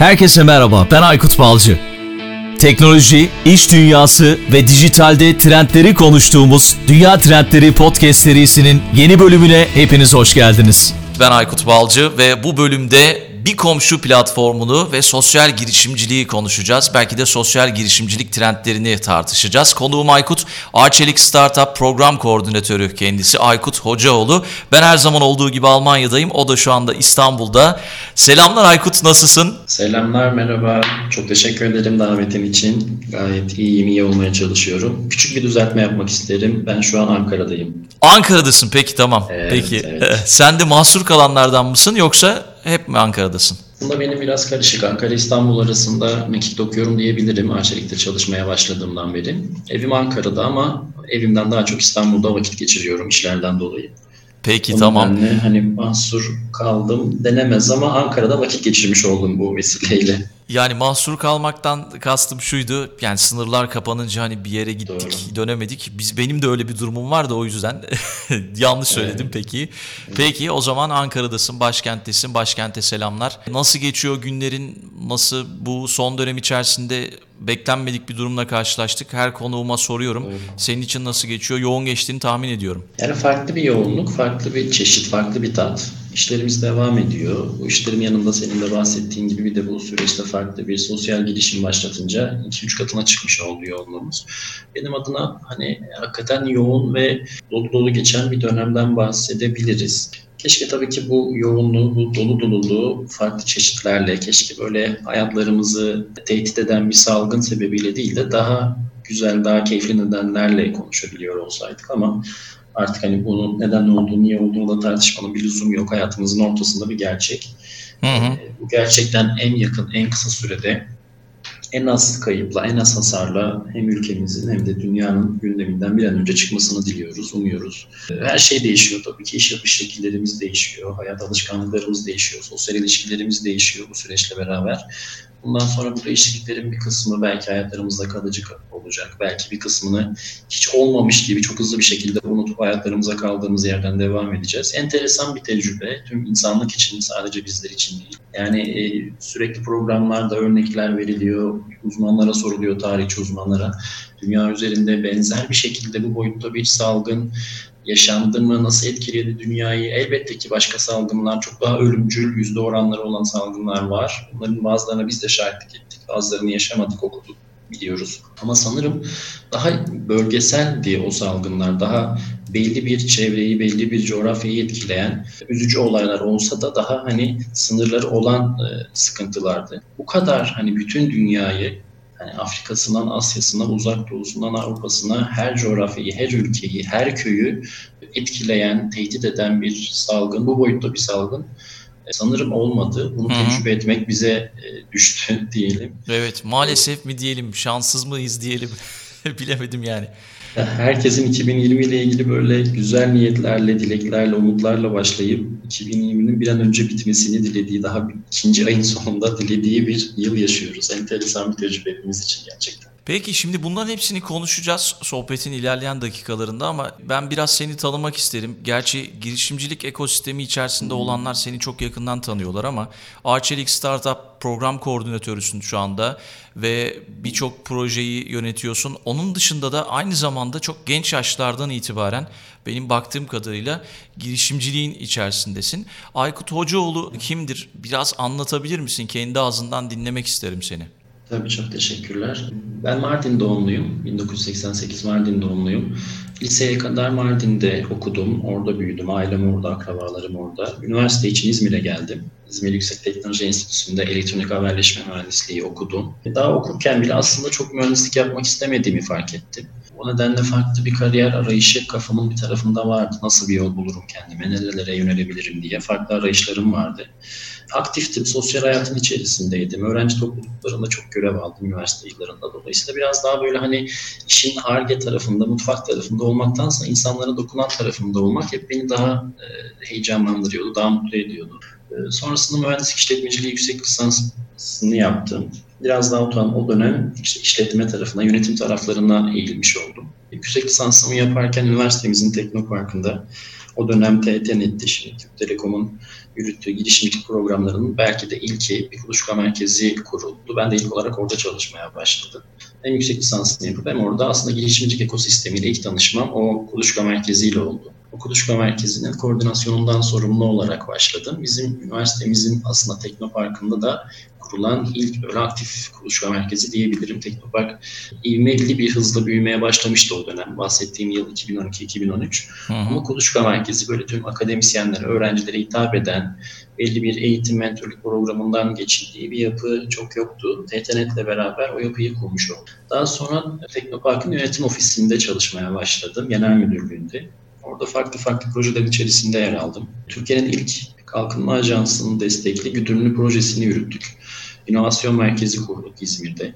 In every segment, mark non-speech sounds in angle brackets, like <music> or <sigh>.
Herkese merhaba, ben Aykut Balcı. Teknoloji, iş dünyası ve dijitalde trendleri konuştuğumuz Dünya Trendleri Podcast serisinin yeni bölümüne hepiniz hoş geldiniz. Ben Aykut Balcı ve bu bölümde bir komşu platformunu ve sosyal girişimciliği konuşacağız. Belki de sosyal girişimcilik trendlerini tartışacağız. Konuğum Aykut, Arçelik Startup Program Koordinatörü kendisi Aykut Hocaoğlu. Ben her zaman olduğu gibi Almanya'dayım. O da şu anda İstanbul'da. Selamlar Aykut, nasılsın? Selamlar, merhaba. Çok teşekkür ederim davetin için. Gayet iyiyim, iyi olmaya çalışıyorum. Küçük bir düzeltme yapmak isterim. Ben şu an Ankara'dayım. Ankara'dasın peki tamam. Evet, peki evet. <laughs> sen de mahsur kalanlardan mısın yoksa hep mi Ankara'dasın? Aslında benim biraz karışık. Ankara İstanbul arasında mekikte okuyorum diyebilirim. Arçelik'te çalışmaya başladığımdan beri. Evim Ankara'da ama evimden daha çok İstanbul'da vakit geçiriyorum işlerden dolayı. Peki O tamam. nedenle hani mahsur kaldım denemez ama Ankara'da vakit geçirmiş oldum bu vesileyle. Yani mahsur kalmaktan kastım şuydu. Yani sınırlar kapanınca hani bir yere gittik, Doğru. dönemedik. Biz benim de öyle bir durumum vardı o yüzden <laughs> yanlış söyledim peki. Peki o zaman Ankara'dasın, başkenttesin. Başkente selamlar. Nasıl geçiyor günlerin? Nasıl bu son dönem içerisinde beklenmedik bir durumla karşılaştık. Her konuğuma soruyorum. Senin için nasıl geçiyor? Yoğun geçtiğini tahmin ediyorum. Yani farklı bir yoğunluk, farklı bir çeşit, farklı bir tat. İşlerimiz devam ediyor. Bu işlerin yanında senin de bahsettiğin gibi bir de bu süreçte farklı bir sosyal girişim başlatınca 2-3 katına çıkmış oldu yoğunluğumuz. Benim adına hani hakikaten yoğun ve dolu dolu geçen bir dönemden bahsedebiliriz. Keşke tabii ki bu yoğunluğu, bu dolu doluluğu farklı çeşitlerle, keşke böyle hayatlarımızı tehdit eden bir salgın sebebiyle değil de daha güzel, daha keyifli nedenlerle konuşabiliyor olsaydık ama artık hani bunun neden olduğunu, niye olduğunu da tartışmanın bir lüzumu yok. Hayatımızın ortasında bir gerçek. Hı hı. Ee, Bu gerçekten en yakın, en kısa sürede en az kayıpla, en az hasarla hem ülkemizin hem de dünyanın gündeminden bir an önce çıkmasını diliyoruz, umuyoruz. Ee, Her şey değişiyor tabii ki. İş yapış şekillerimiz değişiyor, hayat alışkanlıklarımız değişiyor, sosyal ilişkilerimiz değişiyor bu süreçle beraber. Bundan sonra bu değişikliklerin bir kısmı belki hayatlarımızda kalıcı olacak. Belki bir kısmını hiç olmamış gibi çok hızlı bir şekilde unutup hayatlarımıza kaldığımız yerden devam edeceğiz. Enteresan bir tecrübe. Tüm insanlık için sadece bizler için değil. Yani e, sürekli programlarda örnekler veriliyor, uzmanlara soruluyor, tarihçi uzmanlara. Dünya üzerinde benzer bir şekilde bu boyutta bir salgın yaşandı mı, nasıl etkiledi dünyayı? Elbette ki başka salgınlar, çok daha ölümcül yüzde oranları olan salgınlar var. Bunların bazılarına biz de şahitlik ettik, bazılarını yaşamadık, okuduk biliyoruz. Ama sanırım daha bölgeseldi o salgınlar, daha belli bir çevreyi, belli bir coğrafyayı etkileyen üzücü olaylar olsa da daha hani sınırları olan e, sıkıntılardı. Bu kadar hani bütün dünyayı hani Afrika'sından Asya'sına, Uzak Doğu'sundan Avrupa'sına her coğrafyayı, her ülkeyi, her köyü etkileyen, tehdit eden bir salgın, bu boyutta bir salgın e, sanırım olmadı. Bunu Hı hı. tecrübe etmek bize e, düştü <laughs> diyelim. Evet maalesef mi diyelim, şanssız mıyız diyelim. <laughs> Bilemedim yani. Herkesin 2020 ile ilgili böyle güzel niyetlerle, dileklerle, umutlarla başlayıp 2020'nin bir an önce bitmesini dilediği, daha ikinci ayın sonunda dilediği bir yıl yaşıyoruz. Enteresan bir tecrübe hepimiz için gerçekten. Peki şimdi bunların hepsini konuşacağız sohbetin ilerleyen dakikalarında ama ben biraz seni tanımak isterim. Gerçi girişimcilik ekosistemi içerisinde olanlar seni çok yakından tanıyorlar ama Arçelik Startup program koordinatörüsün şu anda ve birçok projeyi yönetiyorsun. Onun dışında da aynı zamanda çok genç yaşlardan itibaren benim baktığım kadarıyla girişimciliğin içerisindesin. Aykut Hocaoğlu kimdir? Biraz anlatabilir misin? Kendi ağzından dinlemek isterim seni. Tabii çok teşekkürler. Ben Mardin doğumluyum. 1988 Mardin doğumluyum. Liseye kadar Mardin'de okudum. Orada büyüdüm. Ailem orada, akrabalarım orada. Üniversite için İzmir'e geldim. İzmir Yüksek Teknoloji Enstitüsü'nde elektronik haberleşme mühendisliği okudum. Daha okurken bile aslında çok mühendislik yapmak istemediğimi fark ettim. O nedenle farklı bir kariyer arayışı kafamın bir tarafında vardı. Nasıl bir yol bulurum kendime, nerelere yönelebilirim diye farklı arayışlarım vardı. Aktiftim, sosyal hayatın içerisindeydim. Öğrenci topluluklarında çok görev aldım üniversite yıllarında. Dolayısıyla biraz daha böyle hani işin harge tarafında, mutfak tarafında olmaktansa insanlara dokunan tarafında olmak hep beni daha e, heyecanlandırıyordu, daha mutlu ediyordu. E, sonrasında mühendislik işletmeciliği yüksek lisansını yaptım. Biraz daha utan o dönem işte işletme tarafına, yönetim taraflarına eğilmiş oldum. Yüksek lisansımı yaparken üniversitemizin Teknoparkı'nda O dönem TETNet'ti şimdi Türk Telekom'un yürüttüğü girişimcilik programlarının belki de ilki bir kuluçka merkezi kuruldu. Ben de ilk olarak orada çalışmaya başladım. Hem yüksek lisansını yapıp hem orada aslında girişimcilik ekosistemiyle ilk tanışmam o kuluçka merkeziyle oldu. O kuluçka merkezinin koordinasyonundan sorumlu olarak başladım. Bizim üniversitemizin aslında Teknopark'ında da kurulan ilk böyle aktif kuluçka merkezi diyebilirim. Teknopark ivmeli bir hızla büyümeye başlamıştı o dönem. Bahsettiğim yıl 2012-2013. Ama kuluçka merkezi böyle tüm akademisyenlere, öğrencilere hitap eden, belli bir eğitim mentorluk programından geçildiği bir yapı çok yoktu. TTNet'le beraber o yapıyı kurmuş oldum. Daha sonra Teknopark'ın yönetim ofisinde çalışmaya başladım. Genel müdürlüğünde. Orada farklı farklı projelerin içerisinde yer aldım. Türkiye'nin ilk kalkınma ajansının destekli güdümlü projesini yürüttük. İnovasyon merkezi kurduk İzmir'de.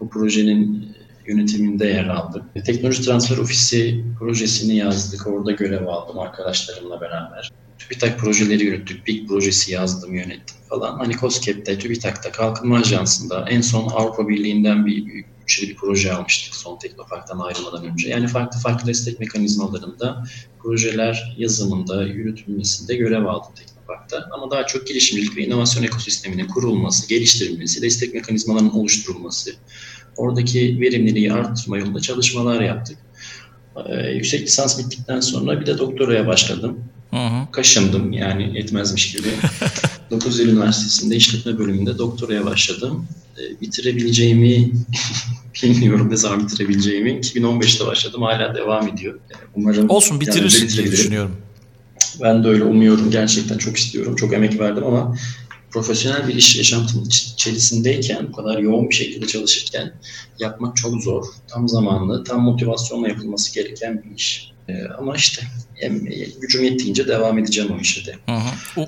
Bu projenin yönetiminde yer aldım. Teknoloji Transfer Ofisi projesini yazdık. Orada görev aldım arkadaşlarımla beraber. TÜBİTAK projeleri yürüttük. BİG projesi yazdım, yönettim falan. Hani COSGAP'te, TÜBİTAK'ta, Kalkınma Ajansı'nda en son Avrupa Birliği'nden bir bütçeli bir proje almıştık son Teknopark'tan ayrılmadan önce. Yani farklı farklı destek mekanizmalarında projeler yazımında, yürütülmesinde görev aldım Teknopark'ta. Ama daha çok girişimcilik ve inovasyon ekosisteminin kurulması, geliştirilmesi, destek mekanizmalarının oluşturulması, oradaki verimliliği arttırma yolunda çalışmalar yaptık. Ee, yüksek lisans bittikten sonra bir de doktoraya başladım. Hı hı. Kaşındım yani etmezmiş gibi. <laughs> 9 Eylül Üniversitesi'nde işletme bölümünde doktoraya başladım. Ee, bitirebileceğimi <laughs> bilmiyorum ne zaman bitirebileceğimi. 2015'te başladım hala devam ediyor. Umarım Olsun bitirirsin diye düşünüyorum. Ben de öyle umuyorum. Gerçekten çok istiyorum. Çok emek verdim ama profesyonel bir iş yaşantının içerisindeyken, bu kadar yoğun bir şekilde çalışırken yapmak çok zor. Tam zamanlı, tam motivasyonla yapılması gereken bir iş. Ee, ama işte gücüm yettiğince devam edeceğim o işe de.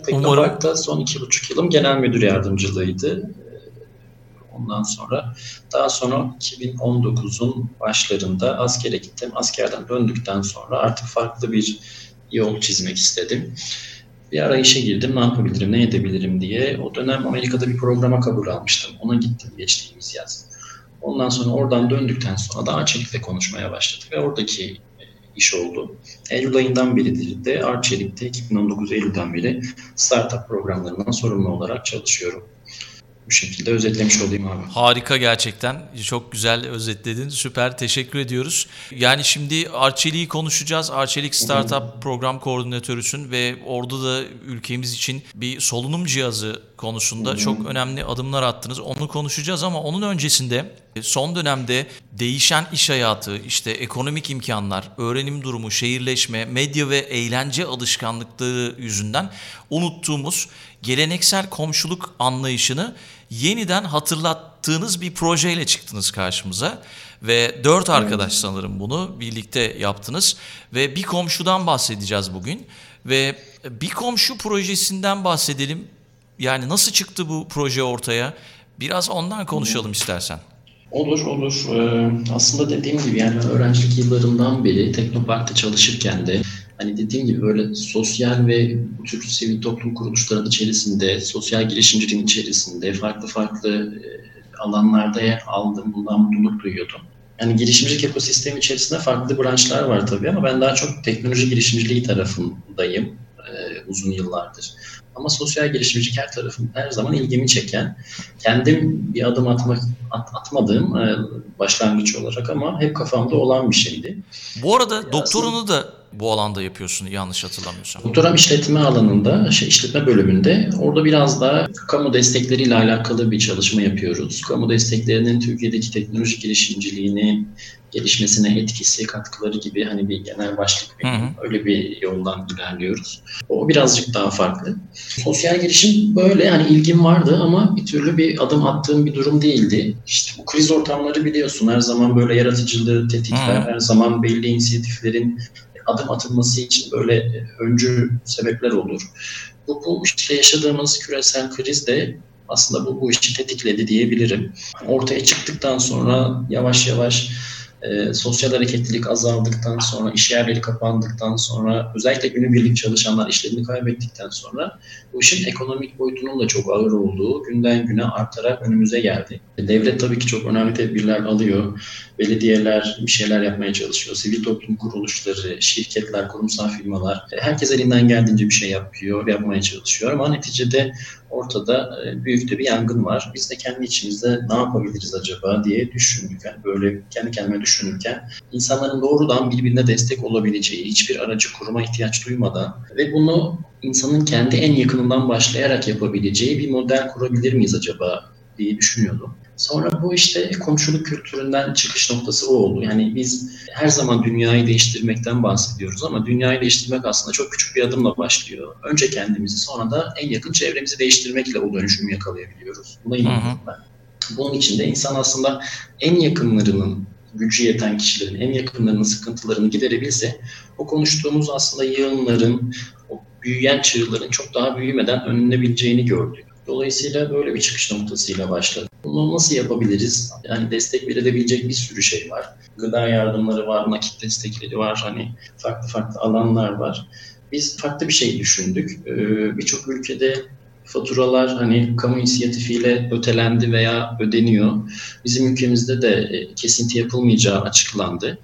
Teknopark'ta son iki buçuk yılım genel müdür yardımcılığıydı. Ondan sonra daha sonra 2019'un başlarında askere gittim. Askerden döndükten sonra artık farklı bir yol çizmek istedim bir ara işe girdim ne yapabilirim, ne edebilirim diye. O dönem Amerika'da bir programa kabul almıştım. Ona gittim geçtiğimiz yaz. Ondan sonra oradan döndükten sonra daha Arçelik'le konuşmaya başladık ve oradaki e, iş oldu. Eylül ayından beridir de Arçelik'te 2019 Eylül'den beri startup programlarından sorumlu olarak çalışıyorum bu şekilde özetlemiş olayım abi. Harika gerçekten. Çok güzel özetledin. Süper. Teşekkür ediyoruz. Yani şimdi Arçelik'i konuşacağız. Arçelik Startup. Program Koordinatörüsün ve orada da ülkemiz için bir solunum cihazı konusunda Hı-hı. çok önemli adımlar attınız. Onu konuşacağız ama onun öncesinde son dönemde değişen iş hayatı, işte ekonomik imkanlar, öğrenim durumu, şehirleşme, medya ve eğlence alışkanlıkları yüzünden unuttuğumuz geleneksel komşuluk anlayışını yeniden hatırlattığınız bir projeyle çıktınız karşımıza. Ve dört arkadaş sanırım bunu birlikte yaptınız. Ve bir komşudan bahsedeceğiz bugün. Ve bir komşu projesinden bahsedelim. Yani nasıl çıktı bu proje ortaya? Biraz ondan konuşalım istersen. Olur olur. Ee, aslında dediğim gibi yani öğrencilik yıllarından beri Teknopark'ta çalışırken de hani dediğim gibi böyle sosyal ve bu tür sivil toplum kuruluşlarının içerisinde, sosyal girişimciliğin içerisinde farklı farklı e, alanlarda yer aldım. Bundan mutluluk duyuyordum. Yani girişimcilik ekosistemi içerisinde farklı branşlar var tabii ama ben daha çok teknoloji girişimciliği tarafındayım e, uzun yıllardır. Ama sosyal girişimcilik her tarafım her zaman ilgimi çeken, kendim bir adım atmak at, atmadığım e, başlangıç olarak ama hep kafamda olan bir şeydi. Bu arada doktorunu da bu alanda yapıyorsun yanlış hatırlamıyorsam. Doktoram işletme alanında, şey, işletme bölümünde. Orada biraz daha kamu destekleriyle alakalı bir çalışma yapıyoruz. Kamu desteklerinin Türkiye'deki teknoloji girişimciliğini gelişmesine etkisi, katkıları gibi hani bir genel başlık hı hı. öyle bir yoldan ilerliyoruz. O birazcık daha farklı. Sosyal girişim böyle yani ilgim vardı ama bir türlü bir adım attığım bir durum değildi. İşte bu kriz ortamları biliyorsun her zaman böyle yaratıcılığı tetikler, hı. her zaman belli inisiyatiflerin adım atılması için böyle öncü sebepler olur. Bu, bu işte yaşadığımız küresel kriz de aslında bu, bu işi tetikledi diyebilirim. Ortaya çıktıktan sonra yavaş yavaş e, sosyal hareketlilik azaldıktan sonra, iş yerleri kapandıktan sonra, özellikle günübirlik çalışanlar işlerini kaybettikten sonra bu işin ekonomik boyutunun da çok ağır olduğu günden güne artarak önümüze geldi. Devlet tabii ki çok önemli tedbirler alıyor. Belediyeler bir şeyler yapmaya çalışıyor. Sivil toplum kuruluşları, şirketler, kurumsal firmalar herkes elinden geldiğince bir şey yapıyor, yapmaya çalışıyor ama neticede ortada e, büyük de bir yangın var. Biz de kendi içimizde ne yapabiliriz acaba diye düşündük. Yani böyle kendi kendime düşünürken insanların doğrudan birbirine destek olabileceği, hiçbir aracı kuruma ihtiyaç duymadan ve bunu insanın kendi en yakınından başlayarak yapabileceği bir model kurabilir miyiz acaba diye düşünüyordum. Sonra bu işte komşuluk kültüründen çıkış noktası o oldu. Yani biz her zaman dünyayı değiştirmekten bahsediyoruz ama dünyayı değiştirmek aslında çok küçük bir adımla başlıyor. Önce kendimizi sonra da en yakın çevremizi değiştirmekle o dönüşümü yakalayabiliyoruz. Buna inanıyorum ben. Bunun için de insan aslında en yakınlarının gücü yeten kişilerin, en yakınlarının sıkıntılarını giderebilse o konuştuğumuz aslında yığınların, o büyüyen çığların çok daha büyümeden önlenebileceğini gördük. Dolayısıyla böyle bir çıkış noktasıyla başladı. Bunu nasıl yapabiliriz? Yani destek verilebilecek bir sürü şey var. Gıda yardımları var, nakit destekleri var, hani farklı farklı alanlar var. Biz farklı bir şey düşündük. Ee, Birçok ülkede faturalar hani kamu inisiyatifiyle ötelendi veya ödeniyor. Bizim ülkemizde de e, kesinti yapılmayacağı açıklandı.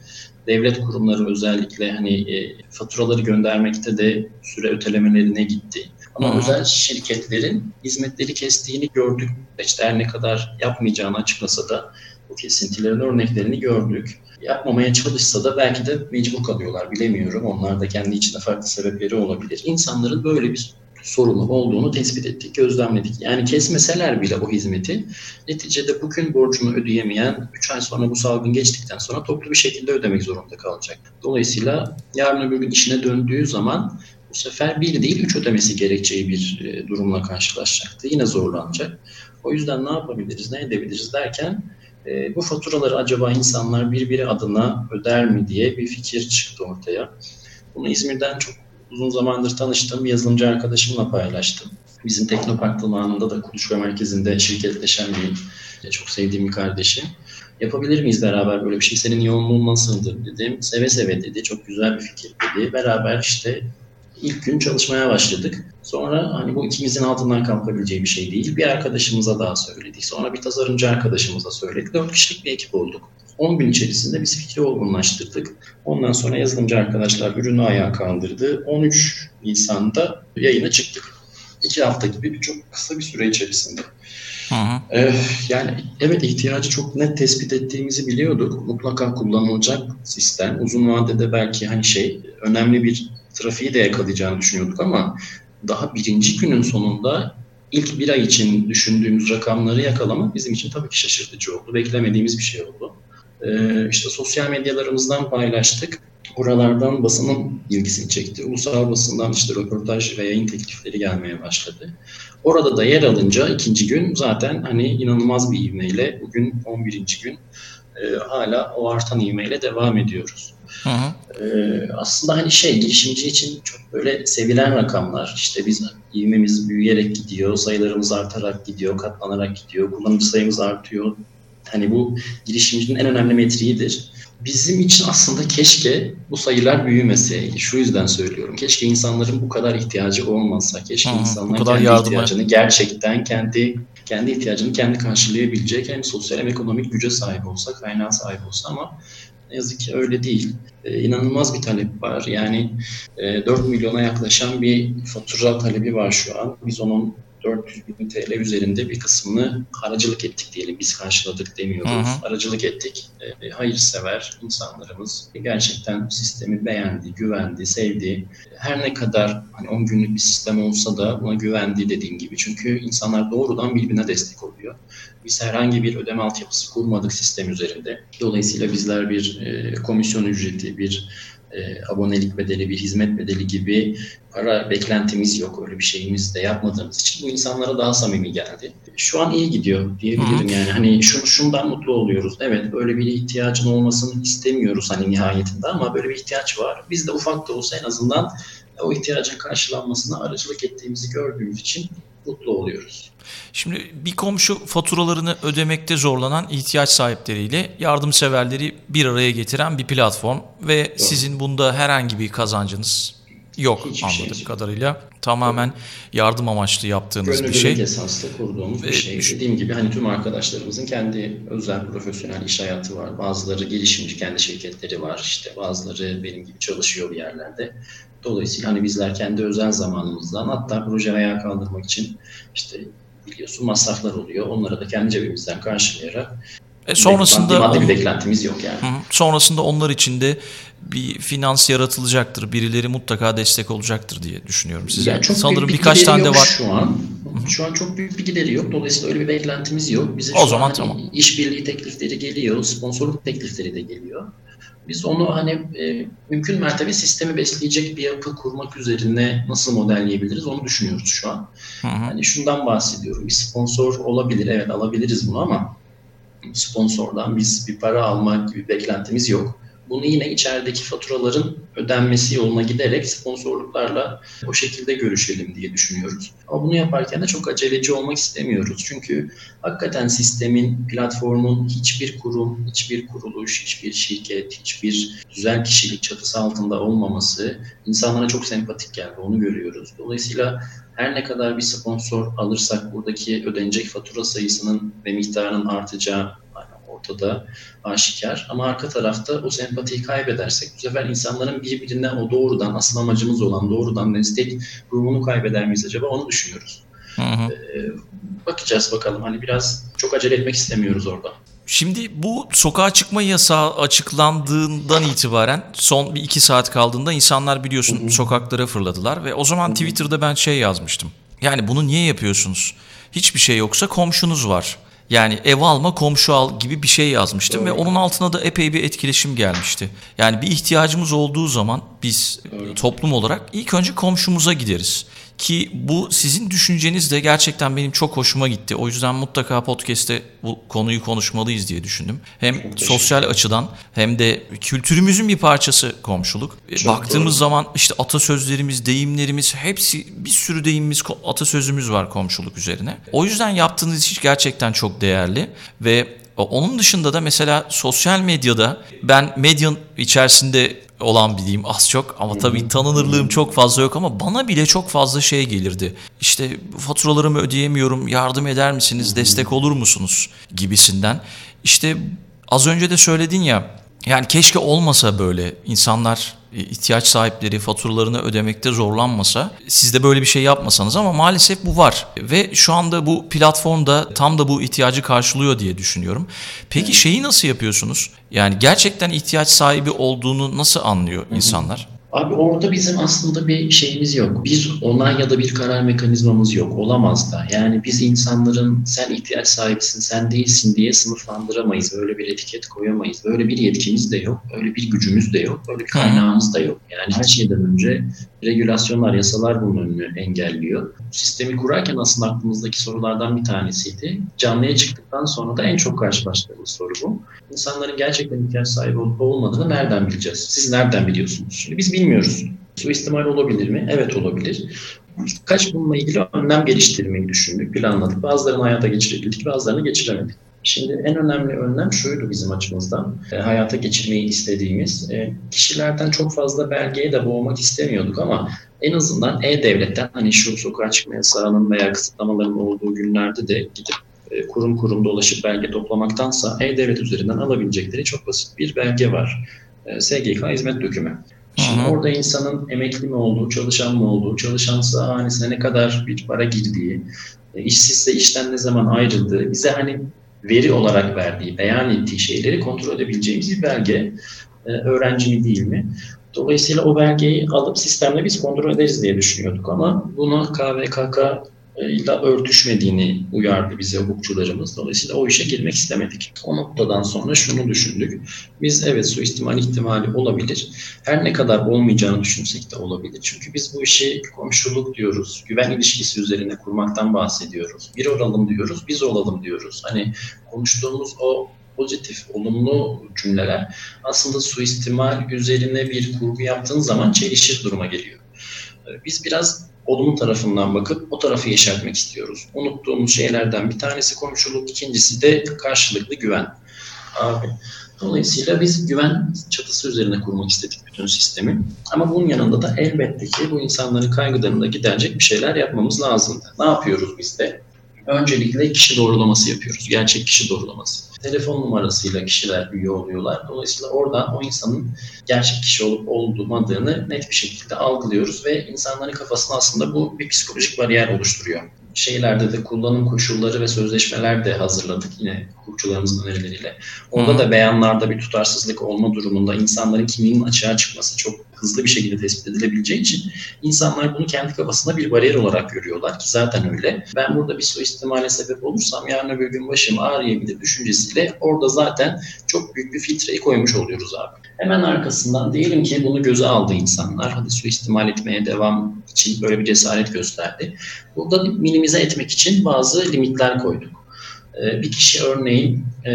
Devlet kurumları özellikle hani e, faturaları göndermekte de süre ötelemelerine gitti. Ama Hı. özel şirketlerin hizmetleri kestiğini gördük. İşte her ne kadar yapmayacağını açıklasa da bu kesintilerin örneklerini gördük. Yapmamaya çalışsa da belki de mecbur kalıyorlar bilemiyorum. Onlar da kendi içinde farklı sebepleri olabilir. İnsanların böyle bir sorunu olduğunu tespit ettik, gözlemledik. Yani kesmeseler bile o hizmeti neticede bugün borcunu ödeyemeyen 3 ay sonra bu salgın geçtikten sonra toplu bir şekilde ödemek zorunda kalacak. Dolayısıyla yarın öbür gün işine döndüğü zaman bu sefer bir değil üç ödemesi gerekeceği bir e, durumla karşılaşacaktı. Yine zorlanacak. O yüzden ne yapabiliriz, ne edebiliriz derken e, bu faturaları acaba insanlar birbiri adına öder mi diye bir fikir çıktı ortaya. Bunu İzmir'den çok uzun zamandır tanıştığım bir yazılımcı arkadaşımla paylaştım. Bizim Teknopark zamanında da kuluçka merkezinde şirketleşen bir çok sevdiğim bir kardeşim. Yapabilir miyiz beraber böyle bir şey? Senin yoğunluğun nasıldır dedim. Seve seve dedi. Çok güzel bir fikir dedi. Beraber işte ilk gün çalışmaya başladık. Sonra hani bu ikimizin altından kalkabileceği bir şey değil. Bir arkadaşımıza daha söyledik. Sonra bir tasarımcı arkadaşımıza söyledik. Dört kişilik bir ekip olduk. 10 gün içerisinde biz fikri olgunlaştırdık. Ondan sonra yazılımcı arkadaşlar ürünü ayağa kaldırdı. 13 Nisan'da yayına çıktık. İki hafta gibi bir çok kısa bir süre içerisinde. Hı hı. Ee, yani evet ihtiyacı çok net tespit ettiğimizi biliyorduk. Mutlaka kullanılacak sistem. Uzun vadede belki hani şey önemli bir trafiği de yakalayacağını düşünüyorduk ama daha birinci günün sonunda ilk bir ay için düşündüğümüz rakamları yakalamak bizim için tabii ki şaşırtıcı oldu. Beklemediğimiz bir şey oldu. Ee, işte sosyal medyalarımızdan paylaştık. Oralardan basının ilgisini çekti. Ulusal basından işte röportaj ve yayın teklifleri gelmeye başladı. Orada da yer alınca ikinci gün zaten hani inanılmaz bir ivmeyle bugün 11. gün e, hala o artan ivmeyle devam ediyoruz. Hı hı. Ee, aslında hani şey girişimci için çok böyle sevilen rakamlar. İşte biz ivmemiz büyüyerek gidiyor, sayılarımız artarak gidiyor, katlanarak gidiyor, kullanıcı sayımız artıyor. Hani bu girişimcinin en önemli metriğidir. Bizim için aslında keşke bu sayılar büyümeseydi. Şu yüzden söylüyorum. Keşke insanların bu kadar ihtiyacı olmasa. Keşke Hı, insanlar kendi yardıma. ihtiyacını gerçekten kendi kendi ihtiyacını kendi karşılayabilecek hem sosyal hem ekonomik güce sahip olsa, kaynağa sahip olsa ama ne yazık ki öyle değil. Ee, inanılmaz bir talep var. Yani e, 4 milyona yaklaşan bir fatura talebi var şu an. Biz onun 400 bin TL üzerinde bir kısmını aracılık ettik diyelim. Biz karşıladık demiyoruz. Hı hı. Aracılık ettik. E, hayırsever insanlarımız gerçekten sistemi beğendi, güvendi, sevdi. Her ne kadar hani 10 günlük bir sistem olsa da buna güvendi dediğim gibi. Çünkü insanlar doğrudan birbirine destek oluyor. Biz herhangi bir ödeme altyapısı kurmadık sistem üzerinde. Dolayısıyla bizler bir e, komisyon ücreti, bir e, abonelik bedeli, bir hizmet bedeli gibi para beklentimiz yok. Öyle bir şeyimiz de yapmadığımız için bu insanlara daha samimi geldi. Şu an iyi gidiyor diyebilirim yani. Hani şu, şundan mutlu oluyoruz. Evet böyle bir ihtiyacın olmasını istemiyoruz hani nihayetinde ama böyle bir ihtiyaç var. Biz de ufak da olsa en azından o ihtiyacın karşılanmasına aracılık ettiğimizi gördüğümüz için mutlu oluyoruz. Şimdi bir komşu faturalarını ödemekte zorlanan ihtiyaç sahipleriyle yardımseverleri bir araya getiren bir platform ve Doğru. sizin bunda herhangi bir kazancınız yok Hiçbir şey anladığım şey kadarıyla. Tamamen yardım amaçlı yaptığınız Gönüllülük bir şey. esaslı kurduğumuz bir şey. Dediğim gibi hani tüm arkadaşlarımızın kendi özel profesyonel iş hayatı var. Bazıları girişimci kendi şirketleri var. İşte bazıları benim gibi çalışıyor bir yerlerde. Dolayısıyla hani bizler kendi özel zamanımızdan hatta proje ayağa kaldırmak için işte biliyorsun masraflar oluyor. Onları da kendi cebimizden karşılayarak e sonrasında maddi, bir beklentimiz yok yani. Hı, sonrasında onlar için de bir finans yaratılacaktır. Birileri mutlaka destek olacaktır diye düşünüyorum size. Yani çok Sanırım bir birkaç tane de var. Şu an şu an çok büyük bir gideri yok. Dolayısıyla öyle bir beklentimiz yok. Bize o zaman tamam. işbirliği teklifleri geliyor, sponsorluk teklifleri de geliyor. Biz onu hani e, mümkün mertebe sistemi besleyecek bir yapı kurmak üzerine nasıl modelleyebiliriz onu düşünüyoruz şu an. Hı hı. Hani şundan bahsediyorum. Bir sponsor olabilir, evet alabiliriz bunu ama sponsordan biz bir para almak gibi beklentimiz yok. Bunu yine içerideki faturaların ödenmesi yoluna giderek sponsorluklarla o şekilde görüşelim diye düşünüyoruz. Ama bunu yaparken de çok aceleci olmak istemiyoruz. Çünkü hakikaten sistemin, platformun hiçbir kurum, hiçbir kuruluş, hiçbir şirket, hiçbir güzel kişilik çatısı altında olmaması insanlara çok sempatik geldi. Onu görüyoruz. Dolayısıyla her ne kadar bir sponsor alırsak buradaki ödenecek fatura sayısının ve miktarının artacağı ortada aşikar. Ama arka tarafta o sempatiyi kaybedersek bu sefer insanların birbirine o doğrudan asıl amacımız olan doğrudan destek ruhunu kaybeder miyiz acaba onu düşünüyoruz. Hı hı. Ee, bakacağız bakalım hani biraz çok acele etmek istemiyoruz orada. Şimdi bu sokağa çıkma yasağı açıklandığından itibaren son bir iki saat kaldığında insanlar biliyorsun hı hı. sokaklara fırladılar ve o zaman hı hı. Twitter'da ben şey yazmıştım. Yani bunu niye yapıyorsunuz? Hiçbir şey yoksa komşunuz var. Yani ev alma komşu al gibi bir şey yazmıştım Doğru. ve onun altına da epey bir etkileşim gelmişti. Yani bir ihtiyacımız olduğu zaman biz Doğru. toplum olarak ilk önce komşumuza gideriz. Ki bu sizin düşünceniz de gerçekten benim çok hoşuma gitti. O yüzden mutlaka podcast'te bu konuyu konuşmalıyız diye düşündüm. Hem sosyal açıdan hem de kültürümüzün bir parçası komşuluk. E, çok Baktığımız doğru. zaman işte atasözlerimiz, deyimlerimiz hepsi bir sürü deyimimiz, atasözümüz var komşuluk üzerine. O yüzden yaptığınız iş gerçekten çok değerli ve onun dışında da mesela sosyal medyada ben medyanın içerisinde olan bileyim az çok ama tabii tanınırlığım çok fazla yok ama bana bile çok fazla şey gelirdi. İşte faturalarımı ödeyemiyorum yardım eder misiniz destek olur musunuz gibisinden. İşte az önce de söyledin ya yani keşke olmasa böyle insanlar ihtiyaç sahipleri faturalarını ödemekte zorlanmasa siz de böyle bir şey yapmasanız ama maalesef bu var ve şu anda bu platformda tam da bu ihtiyacı karşılıyor diye düşünüyorum. Peki şeyi nasıl yapıyorsunuz? Yani gerçekten ihtiyaç sahibi olduğunu nasıl anlıyor insanlar? Abi orada bizim aslında bir şeyimiz yok. Bir onay ya da bir karar mekanizmamız yok. Olamaz da. Yani biz insanların sen ihtiyaç sahibisin, sen değilsin diye sınıflandıramayız. Öyle bir etiket koyamayız. Öyle bir yetkimiz de yok. Öyle bir gücümüz de yok. Öyle bir kaynağımız da yok. Yani her şeyden önce regülasyonlar, yasalar bunun önünü engelliyor. Sistemi kurarken aslında aklımızdaki sorulardan bir tanesiydi. Canlıya çıktıktan sonra da en çok karşılaştığımız soru bu. İnsanların gerçekten ihtiyaç sahibi olup olmadığını nereden bileceğiz? Siz nereden biliyorsunuz? Şimdi biz bilmiyoruz. Suistimal olabilir mi? Evet olabilir. Kaç bununla ilgili önlem geliştirmeyi düşündük, planladık. Bazılarını hayata geçirebildik, bazılarını geçiremedik. Şimdi en önemli önlem şuydu bizim açımızdan. E, hayata geçirmeyi istediğimiz. E, kişilerden çok fazla belgeye de boğmak istemiyorduk ama en azından E-Devlet'ten hani şu sokağa çıkma yasağının veya kısıtlamaların olduğu günlerde de gidip e, kurum kurum dolaşıp belge toplamaktansa E-Devlet üzerinden alabilecekleri çok basit bir belge var. E, SGK hizmet dökümü. Şimdi Hı-hı. orada insanın emekli mi olduğu, çalışan mı olduğu, çalışansa hanesine ne kadar bir para girdiği, e, işsizse işten ne zaman ayrıldığı, bize hani veri olarak verdiği, beyan ettiği şeyleri kontrol edebileceğimiz bir belge. E, öğrenci mi değil mi? Dolayısıyla o belgeyi alıp sistemle biz kontrol ederiz diye düşünüyorduk ama bunu KVKK ile örtüşmediğini uyardı bize hukukçularımız. Dolayısıyla o işe girmek istemedik. O noktadan sonra şunu düşündük. Biz evet suistimal ihtimali olabilir. Her ne kadar olmayacağını düşünsek de olabilir. Çünkü biz bu işi komşuluk diyoruz. Güven ilişkisi üzerine kurmaktan bahsediyoruz. Bir olalım diyoruz, biz olalım diyoruz. Hani konuştuğumuz o pozitif, olumlu cümleler aslında suistimal üzerine bir kurgu yaptığın zaman çelişir duruma geliyor. Biz biraz olumlu tarafından bakıp o tarafı yeşertmek istiyoruz. Unuttuğumuz şeylerden bir tanesi komşuluk, ikincisi de karşılıklı güven. Abi. Dolayısıyla biz güven çatısı üzerine kurmak istedik bütün sistemi. Ama bunun yanında da elbette ki bu insanların kaygılarını da giderecek bir şeyler yapmamız lazım. Ne yapıyoruz biz de? Öncelikle kişi doğrulaması yapıyoruz. Gerçek kişi doğrulaması. Telefon numarasıyla kişiler üye oluyorlar. Dolayısıyla oradan o insanın gerçek kişi olup olmadığını net bir şekilde algılıyoruz ve insanların kafasında aslında bu bir psikolojik bariyer oluşturuyor şeylerde de kullanım koşulları ve sözleşmeler de hazırladık yine hukukçularımızın önerileriyle. Orada da beyanlarda bir tutarsızlık olma durumunda insanların kimliğinin açığa çıkması çok hızlı bir şekilde tespit edilebileceği için insanlar bunu kendi kafasında bir bariyer olarak görüyorlar ki zaten öyle. Ben burada bir suistimale sebep olursam yarın öbür gün başım ağrıyabilir düşüncesiyle orada zaten çok büyük bir filtreyi koymuş oluyoruz abi. Hemen arkasından diyelim ki bunu göze aldı insanlar. Hadi suistimal etmeye devam için böyle bir cesaret gösterdi. Burada minimize etmek için bazı limitler koyduk. Ee, bir kişi örneğin e,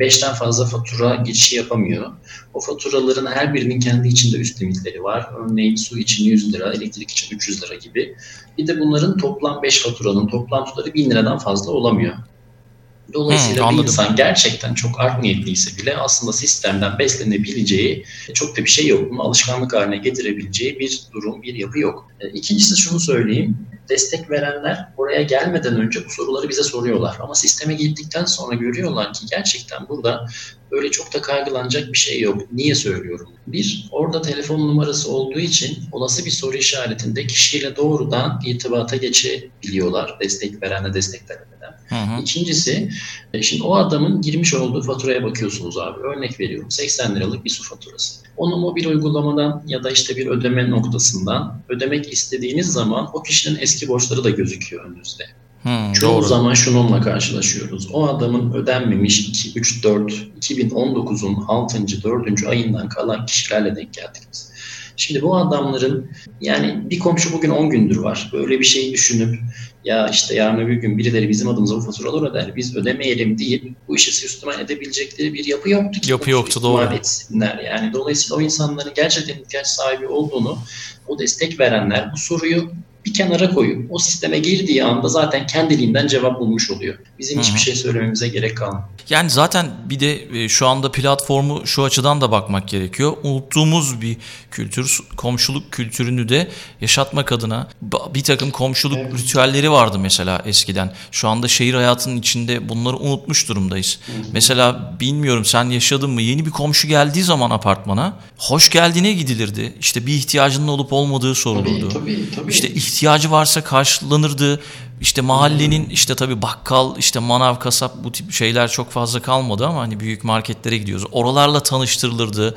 beşten fazla fatura geçişi yapamıyor. O faturaların her birinin kendi içinde üst limitleri var. Örneğin su için 100 lira, elektrik için 300 lira gibi. Bir de bunların toplam 5 faturanın toplam tutarı 1000 liradan fazla olamıyor. Dolayısıyla hmm, bir insan gerçekten çok art niyetliyse bile aslında sistemden beslenebileceği çok da bir şey yok. Bunu alışkanlık haline getirebileceği bir durum, bir yapı yok. E, ikincisi şunu söyleyeyim. Destek verenler oraya gelmeden önce bu soruları bize soruyorlar. Ama sisteme girdikten sonra görüyorlar ki gerçekten burada böyle çok da kaygılanacak bir şey yok. Niye söylüyorum? Bir, orada telefon numarası olduğu için olası bir soru işaretinde kişiyle doğrudan irtibata geçebiliyorlar. Destek verenle destek veremeden. Hı hı. İkincisi, e, şimdi o adamın girmiş olduğu faturaya bakıyorsunuz abi. Örnek veriyorum 80 liralık bir su faturası. Onu mobil uygulamadan ya da işte bir ödeme noktasından ödemek istediğiniz zaman o kişinin eski borçları da gözüküyor önünüzde. Hmm, Çoğu doğru. zaman şununla karşılaşıyoruz. O adamın ödenmemiş 2, 3, 4, 2019'un 6. 4. ayından kalan kişilerle denk geldik biz. Şimdi bu adamların yani bir komşu bugün 10 gündür var. Böyle bir şeyi düşünüp ya işte yarın öbür gün birileri bizim adımıza bu faturaları öder biz ödemeyelim deyip bu işi süstimal edebilecekleri bir yapı yoktu ki. Yapı yoktu doğru. Etsinler. Yani dolayısıyla o insanların gerçekten ihtiyaç sahibi olduğunu o destek verenler bu soruyu bir kenara koyup o sisteme girdiği anda zaten kendiliğinden cevap bulmuş oluyor. Bizim Hı-hı. hiçbir şey söylememize gerek kalmıyor. Yani zaten bir de e, şu anda platformu şu açıdan da bakmak gerekiyor. Unuttuğumuz bir kültür, komşuluk kültürünü de yaşatmak adına bir takım komşuluk evet. ritüelleri vardı mesela eskiden. Şu anda şehir hayatının içinde bunları unutmuş durumdayız. Hı-hı. Mesela bilmiyorum sen yaşadın mı? Yeni bir komşu geldiği zaman apartmana hoş geldiğine gidilirdi. İşte bir ihtiyacının olup olmadığı sorulurdu. Tabii, tabii, tabii. İşte ihtiyacı varsa karşılanırdı. İşte mahallenin işte tabii bakkal, işte manav, kasap bu tip şeyler çok fazla kalmadı ama hani büyük marketlere gidiyoruz. Oralarla tanıştırılırdı.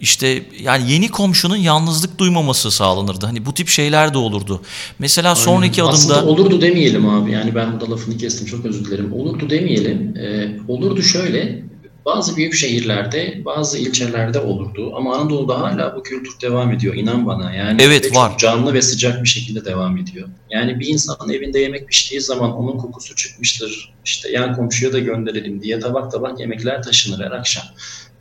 İşte yani yeni komşunun yalnızlık duymaması sağlanırdı. Hani bu tip şeyler de olurdu. Mesela Aynen. sonraki adımda... Aslında olurdu demeyelim abi. Yani ben burada lafını kestim çok özür dilerim. Olurdu demeyelim. Ee, olurdu şöyle. Bazı büyük şehirlerde, bazı ilçelerde olurdu ama Anadolu'da hala bu kültür devam ediyor inan bana. Yani evet, var. canlı ve sıcak bir şekilde devam ediyor. Yani bir insanın evinde yemek piştiği zaman onun kokusu çıkmıştır. İşte yan komşuya da gönderelim diye tabak tabak yemekler taşınır her akşam.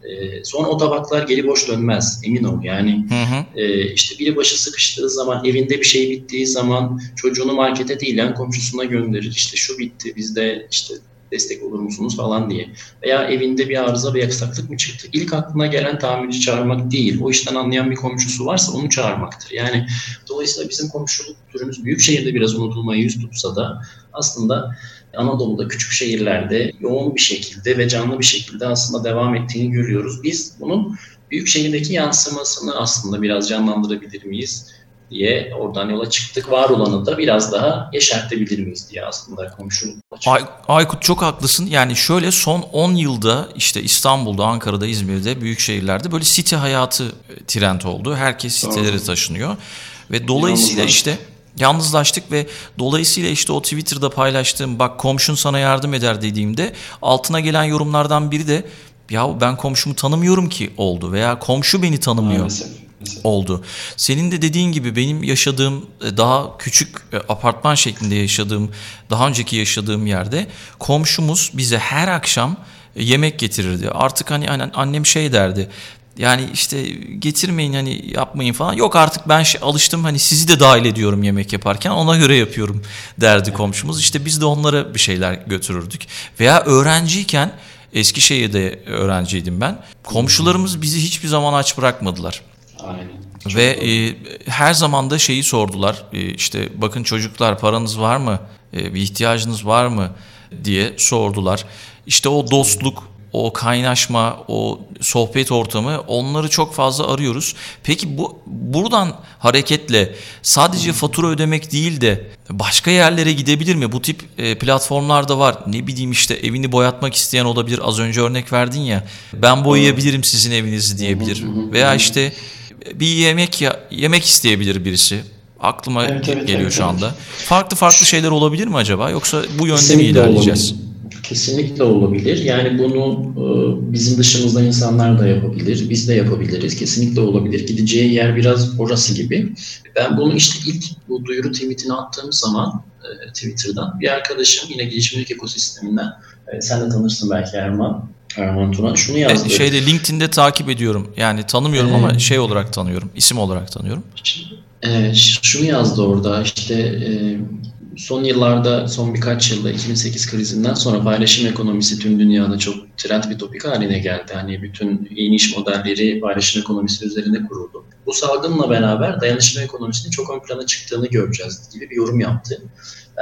Ee, sonra o tabaklar geri boş dönmez emin ol yani hı hı. E, işte biri başı sıkıştığı zaman evinde bir şey bittiği zaman çocuğunu markete değil yan komşusuna gönderir işte şu bitti bizde işte destek olur musunuz falan diye. Veya evinde bir arıza bir aksaklık mı çıktı? İlk aklına gelen tamirci çağırmak değil. O işten anlayan bir komşusu varsa onu çağırmaktır. Yani dolayısıyla bizim komşuluk türümüz büyük şehirde biraz unutulmaya yüz tutsa da aslında Anadolu'da küçük şehirlerde yoğun bir şekilde ve canlı bir şekilde aslında devam ettiğini görüyoruz. Biz bunun büyük şehirdeki yansımasını aslında biraz canlandırabilir miyiz? Diye oradan yola çıktık. Var olanı da biraz daha yeşertebilir miyiz diye aslında komşuluk. Ay, Aykut çok haklısın. Yani şöyle son 10 yılda işte İstanbul'da, Ankara'da, İzmir'de büyük şehirlerde böyle site hayatı e, trend oldu. Herkes sitelere Doğru. taşınıyor. Ve dolayısıyla işte Yalnızlaştık ve dolayısıyla işte o Twitter'da paylaştığım bak komşun sana yardım eder dediğimde altına gelen yorumlardan biri de ya ben komşumu tanımıyorum ki oldu veya komşu beni tanımıyor. Maalesef oldu. Senin de dediğin gibi benim yaşadığım e, daha küçük e, apartman şeklinde yaşadığım, daha önceki yaşadığım yerde komşumuz bize her akşam e, yemek getirirdi. Artık hani annem şey derdi. Yani işte getirmeyin hani yapmayın falan. Yok artık ben şey, alıştım hani sizi de dahil ediyorum yemek yaparken ona göre yapıyorum derdi komşumuz. İşte biz de onlara bir şeyler götürürdük. Veya öğrenciyken Eskişehir'de öğrenciydim ben. Komşularımız bizi hiçbir zaman aç bırakmadılar. Aynen. Ve e, her zaman da şeyi sordular. E, işte bakın çocuklar paranız var mı? E, bir ihtiyacınız var mı? diye sordular. İşte o dostluk, o kaynaşma, o sohbet ortamı onları çok fazla arıyoruz. Peki bu buradan hareketle sadece fatura ödemek değil de başka yerlere gidebilir mi? Bu tip e, platformlarda var. Ne bileyim işte evini boyatmak isteyen olabilir. Az önce örnek verdin ya. Ben boyayabilirim sizin evinizi diyebilir. Veya işte bir yemek ya, yemek isteyebilir birisi. Aklıma Evet, evet, geliyor evet, şu evet. anda. Farklı farklı şeyler olabilir mi acaba? Yoksa bu yönde mi ilerleyeceğiz? olabilir. Kesinlikle olabilir. Yani bunu e, bizim dışımızda insanlar da yapabilir. Biz de yapabiliriz. Kesinlikle olabilir. Gideceği yer biraz orası gibi. Ben bunu işte ilk bu duyuru tweetini attığım zaman e, Twitter'dan bir arkadaşım yine girişimcilik ekosisteminden e, sen de tanırsın belki Erman. Erman Turan şunu yazdı. E, Şeyde LinkedIn'de takip ediyorum. Yani tanımıyorum Ee, ama şey olarak tanıyorum. isim olarak tanıyorum. Ee, şunu yazdı orada işte e, son yıllarda son birkaç yılda 2008 krizinden sonra paylaşım ekonomisi tüm dünyada çok trend bir topik haline geldi. Hani bütün yeni iş modelleri paylaşım ekonomisi üzerine kuruldu. Bu salgınla beraber dayanışma ekonomisinin çok ön plana çıktığını göreceğiz gibi bir yorum yaptı.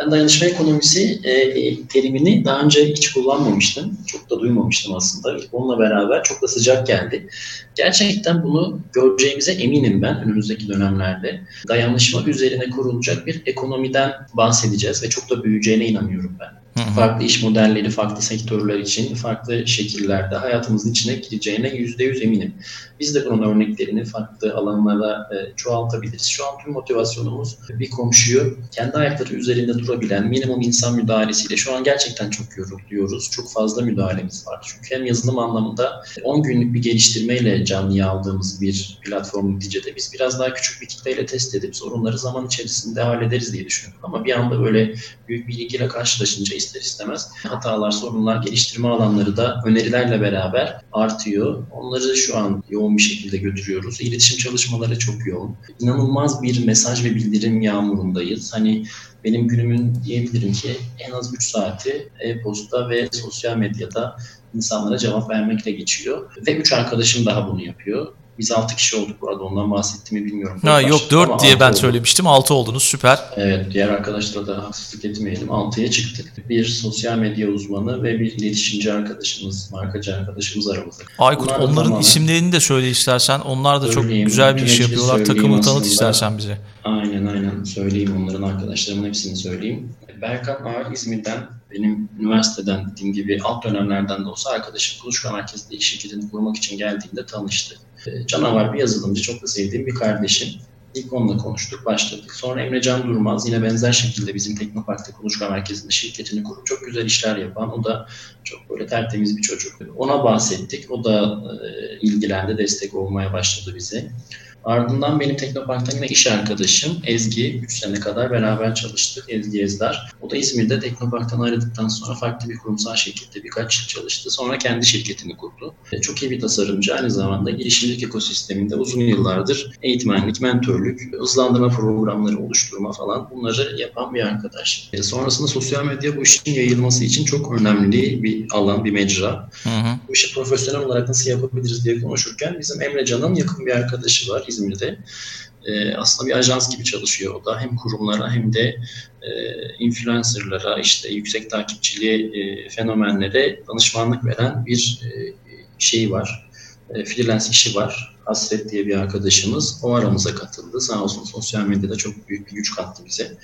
Ben dayanışma ekonomisi e, terimini daha önce hiç kullanmamıştım. Çok da duymamıştım aslında. Onunla beraber çok da sıcak geldi. Gerçekten bunu göreceğimize eminim ben önümüzdeki dönemlerde. Dayanışma üzerine kurulacak bir ekonomiden bahsedeceğiz ve çok da büyüyeceğine inanıyorum ben. Hı hı. Farklı iş modelleri, farklı sektörler için farklı şekillerde hayatımızın içine gireceğine yüzde yüz eminim. Biz de bunun örneklerini farklı alanlara e, çoğaltabiliriz. Şu an tüm motivasyonumuz bir komşuyu kendi ayakları üzerinde durabilen minimum insan müdahalesiyle şu an gerçekten çok yoruluyoruz. Çok fazla müdahalemiz var. Çünkü hem yazılım anlamında 10 günlük bir geliştirmeyle canlıya aldığımız bir platform neticede biz biraz daha küçük bir kitleyle test edip sorunları zaman içerisinde hallederiz diye düşünüyorum. Ama bir anda böyle büyük bir ilgiyle karşılaşınca ister istemez hatalar, sorunlar, geliştirme alanları da önerilerle beraber artıyor. Onları şu an yoğun bir şekilde götürüyoruz. İletişim çalışmaları çok yoğun. İnanılmaz bir mesaj ve bildirim yağmurundayız. Hani benim günümün diyebilirim ki en az 3 saati e-posta ve sosyal medyada insanlara cevap vermekle geçiyor. Ve 3 arkadaşım daha bunu yapıyor. Biz 6 kişi olduk bu arada ondan bahsettiğimi bilmiyorum. Ha, yok Başladık ama 4 diye ben olduk. söylemiştim. 6 oldunuz süper. Evet, diğer arkadaşlara da haksızlık etmeyelim. 6'ya çıktık. Bir sosyal medya uzmanı ve bir iletişimci arkadaşımız, markacı arkadaşımız aramızda. Aykut Bunlar onların tamamen- isimlerini de söyle istersen. Onlar da çok Söyleyeyim. güzel bir iş yapıyorlar. Takımı tanıt istersen bize. Aynen aynen söyleyeyim onların arkadaşlarımın hepsini söyleyeyim. Berkan Ağar İzmir'den benim üniversiteden dediğim gibi alt dönemlerden de olsa arkadaşım Kuluçka Merkezi'nde iş şirketini kurmak için geldiğinde tanıştı. Ee, Canavar bir yazılımcı, çok da sevdiğim bir kardeşim. İlk onunla konuştuk, başladık. Sonra Emre Can Durmaz yine benzer şekilde bizim Teknopark'ta Kuluçka Merkezi'nde şirketini kurup çok güzel işler yapan, o da çok böyle tertemiz bir çocuk. Ona bahsettik, o da e, ilgilendi, destek olmaya başladı bize. Ardından benim Teknopark'tan yine iş arkadaşım Ezgi. 3 sene kadar beraber çalıştık. Ezgi Ezdar. O da İzmir'de Teknopark'tan ayrıldıktan sonra farklı bir kurumsal şirkette birkaç yıl çalıştı. Sonra kendi şirketini kurdu. E, Çok iyi bir tasarımcı. Aynı zamanda girişimcilik ekosisteminde uzun yıllardır eğitmenlik, mentörlük, hızlandırma programları oluşturma falan bunları yapan bir arkadaş. E, Sonrasında sosyal medya bu işin yayılması için çok önemli bir alan, bir mecra Hı hı. bu işi profesyonel olarak nasıl yapabiliriz diye konuşurken bizim Emre Can'ın yakın bir arkadaşı var İzmir'de. Ee, aslında bir ajans gibi çalışıyor o da. Hem kurumlara hem de e, influencerlara, işte yüksek takipçili e, fenomenlere danışmanlık veren bir e, şey var. E, freelance işi var. Hasret diye bir arkadaşımız. O aramıza katıldı. Sağ olsun sosyal medyada çok büyük bir güç kattı bize.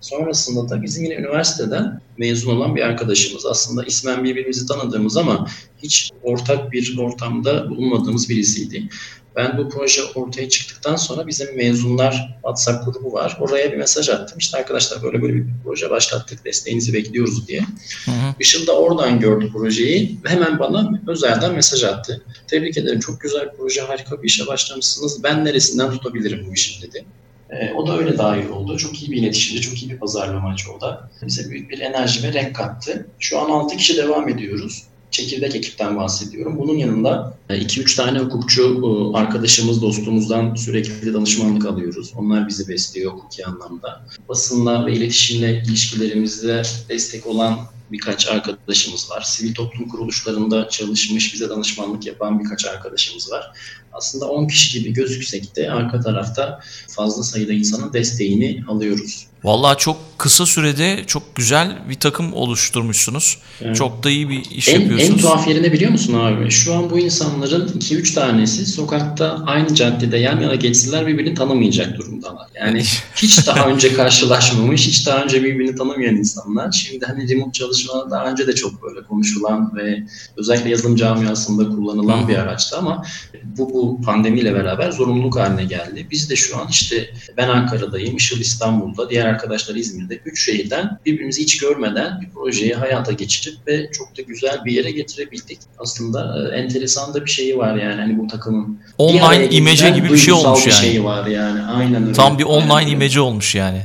Sonrasında da bizim yine üniversiteden mezun olan bir arkadaşımız. Aslında ismen birbirimizi tanıdığımız ama hiç ortak bir ortamda bulunmadığımız birisiydi. Ben bu proje ortaya çıktıktan sonra bizim mezunlar WhatsApp grubu var. Oraya bir mesaj attım. İşte arkadaşlar böyle böyle bir proje başlattık. Desteğinizi bekliyoruz diye. Hı hı. Işıl da oradan gördü projeyi ve hemen bana özelden mesaj attı. Tebrik ederim çok güzel bir proje, harika bir işe başlamışsınız. Ben neresinden tutabilirim bu işi dedi. Ee, o da öyle dahil oldu. Çok iyi bir iletişimci, çok iyi bir pazarlamacı o da. Bize büyük bir enerji ve renk kattı. Şu an 6 kişi devam ediyoruz. Çekirdek ekipten bahsediyorum. Bunun yanında 2-3 e, tane hukukçu e, arkadaşımız, dostumuzdan sürekli danışmanlık alıyoruz. Onlar bizi besliyor hukuki anlamda. Basınla ve iletişimle ilişkilerimizde destek olan birkaç arkadaşımız var. Sivil toplum kuruluşlarında çalışmış, bize danışmanlık yapan birkaç arkadaşımız var. Aslında 10 kişi gibi gözüksek de arka tarafta fazla sayıda insanın desteğini alıyoruz. Vallahi çok kısa sürede çok güzel bir takım oluşturmuşsunuz. Evet. Çok da iyi bir iş en, yapıyorsunuz. En tuhaf yerine biliyor musun abi? Şu an bu insanların 2-3 tanesi sokakta aynı caddede yan yana geçseler birbirini tanımayacak durumdalar. Yani <laughs> hiç daha önce karşılaşmamış, hiç daha önce birbirini tanımayan insanlar. Şimdi hani remote çalışma daha önce de çok böyle konuşulan ve özellikle yazılım camiasında kullanılan bir araçtı ama bu, bu pandemiyle beraber zorunluluk haline geldi. Biz de şu an işte ben Ankara'dayım, Işıl İstanbul'da, diğer arkadaşlar İzmir'de. Üç şehirden birbirimizi hiç görmeden bir projeyi hayata geçirip ve çok da güzel bir yere getirebildik. Aslında e, enteresan da bir şeyi var yani hani bu takımın. Online imece gibi bir şey olmuş bir yani. şey var yani. Aynen öyle. Tam bir online Aynen imece olmuş yani.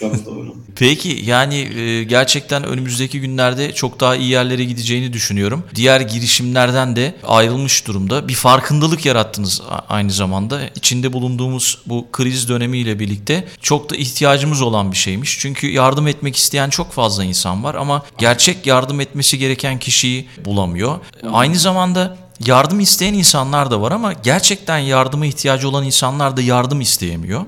Çok doğru. Peki yani e, gerçekten önümüzdeki günlerde çok daha iyi yerlere gideceğini düşünüyorum. Diğer girişimlerden de ayrılmış durumda. Bir farkındalık yarattınız aynı zamanda. İçinde bulunduğumuz bu kriz dönemiyle birlikte çok da ihtiyacımız olan bir şeymiş. Çünkü yardım etmek isteyen çok fazla insan var ama gerçek yardım etmesi gereken kişiyi bulamıyor. Aynı zamanda yardım isteyen insanlar da var ama gerçekten yardıma ihtiyacı olan insanlar da yardım isteyemiyor.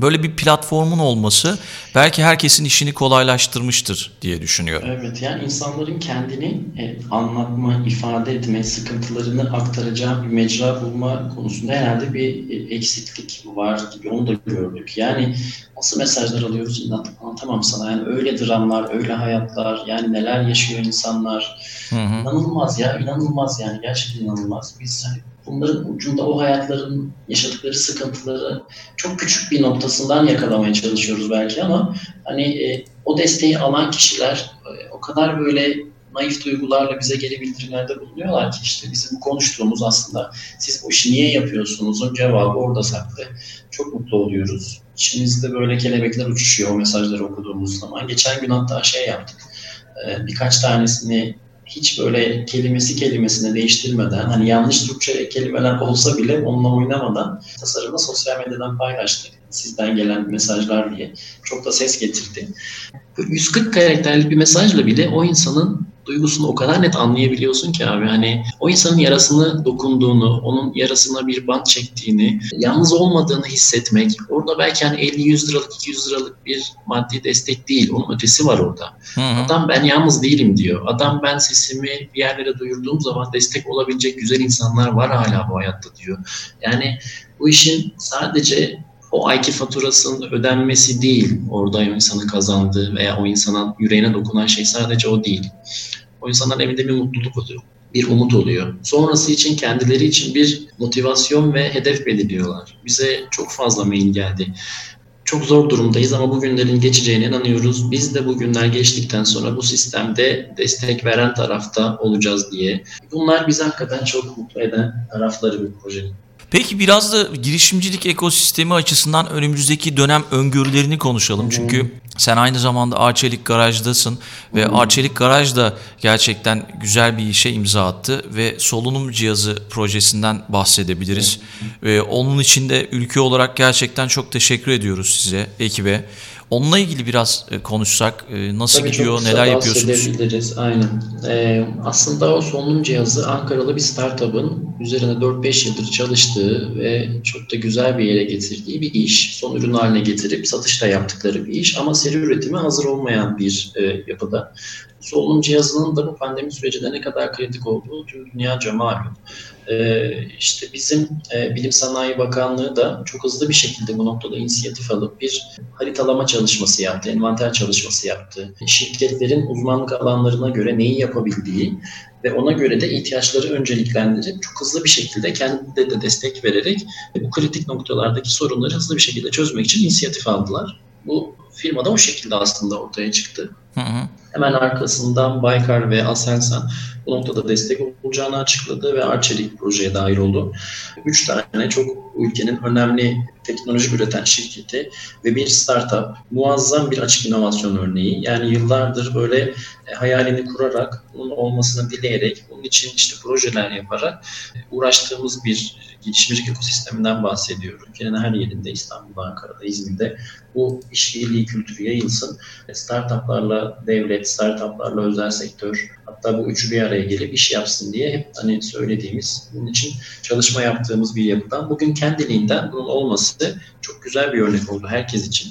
Böyle bir platformun olması belki herkesin işini kolaylaştırmıştır diye düşünüyorum. Evet yani insanların kendini e, anlatma, ifade etme, sıkıntılarını aktaracağı bir mecra bulma konusunda herhalde bir e, eksiklik var gibi onu da gördük. Yani nasıl mesajlar alıyoruz anlatamam sana. Yani öyle dramlar, öyle hayatlar, yani neler yaşıyor insanlar. Hı hı. İnanılmaz ya, inanılmaz yani gerçekten inanılmaz. Biz hani bunların ucunda o hayatların yaşadıkları sıkıntıları çok küçük bir noktasından yakalamaya çalışıyoruz belki ama hani e, o desteği alan kişiler e, o kadar böyle naif duygularla bize geri bildirimlerde bulunuyorlar ki işte bizim konuştuğumuz aslında siz bu işi niye yapıyorsunuzun cevabı orada saklı. Çok mutlu oluyoruz. İçimizde böyle kelebekler uçuşuyor o mesajları okuduğumuz zaman. Geçen gün hatta şey yaptık. E, birkaç tanesini hiç böyle kelimesi kelimesine değiştirmeden hani yanlış Türkçe kelimeler olsa bile onunla oynamadan tasarımı sosyal medyadan paylaştık. Sizden gelen mesajlar diye. Çok da ses getirdi. 140 karakterlik bir mesajla bile o insanın duygusunu o kadar net anlayabiliyorsun ki abi hani o insanın yarasını dokunduğunu, onun yarasına bir bant çektiğini, yalnız olmadığını hissetmek. Orada belki hani 50-100 liralık, 200 liralık bir maddi destek değil. Onun ötesi var orada. Hı hı. Adam ben yalnız değilim diyor. Adam ben sesimi bir yerlere duyurduğum zaman destek olabilecek güzel insanlar var hala bu hayatta diyor. Yani bu işin sadece o ayki faturasının ödenmesi değil orada o insanın kazandığı veya o insanın yüreğine dokunan şey sadece o değil. O insanların evinde bir mutluluk oluyor, bir umut oluyor. Sonrası için kendileri için bir motivasyon ve hedef belirliyorlar. Bize çok fazla mail geldi. Çok zor durumdayız ama bu günlerin geçeceğine inanıyoruz. Biz de bu günler geçtikten sonra bu sistemde destek veren tarafta olacağız diye. Bunlar bizi hakikaten çok mutlu eden tarafları bu projenin. Peki biraz da girişimcilik ekosistemi açısından önümüzdeki dönem öngörülerini konuşalım. Çünkü sen aynı zamanda Arçelik Garaj'dasın ve Arçelik Garaj da gerçekten güzel bir işe imza attı ve solunum cihazı projesinden bahsedebiliriz. Ve onun için de ülke olarak gerçekten çok teşekkür ediyoruz size, ekibe. Onunla ilgili biraz e, konuşsak e, nasıl Tabii gidiyor, neler yapıyorsunuz? Aynen. Ee, aslında o solunum cihazı Ankaralı bir startup'ın üzerine 4-5 yıldır çalıştığı ve çok da güzel bir yere getirdiği bir iş. Son ürün haline getirip satışta yaptıkları bir iş ama seri üretime hazır olmayan bir e, yapıda. Solunum cihazının da bu pandemi sürecinde ne kadar kritik olduğu tüm dünyaca malum. Ee, işte bizim e, Bilim Sanayi Bakanlığı da çok hızlı bir şekilde bu noktada inisiyatif alıp bir haritalama çalışması yaptı, envanter çalışması yaptı. Şirketlerin uzmanlık alanlarına göre neyi yapabildiği ve ona göre de ihtiyaçları önceliklendirip çok hızlı bir şekilde kendine de destek vererek bu kritik noktalardaki sorunları hızlı bir şekilde çözmek için inisiyatif aldılar. Bu firma da o şekilde aslında ortaya çıktı. Hı hı. Hemen arkasından Baykar ve Aselsan bu noktada destek olacağını açıkladı ve Arçelik projeye dahil oldu. Üç tane çok ülkenin önemli teknoloji üreten şirketi ve bir startup muazzam bir açık inovasyon örneği. Yani yıllardır böyle e, hayalini kurarak, bunun olmasını dileyerek, bunun için işte projeler yaparak e, uğraştığımız bir girişimcilik ekosisteminden bahsediyorum. Ülkenin her yerinde, İstanbul'da, Ankara'da, İzmir'de bu işbirliği kültürü yayılsın. E, startuplarla devlet, startuplarla özel sektör, hatta bu üçü bir araya gelip iş yapsın diye hep hani söylediğimiz, bunun için çalışma yaptığımız bir yapıdan bugün kendiliğinden bunun olması çok güzel bir örnek oldu herkes için.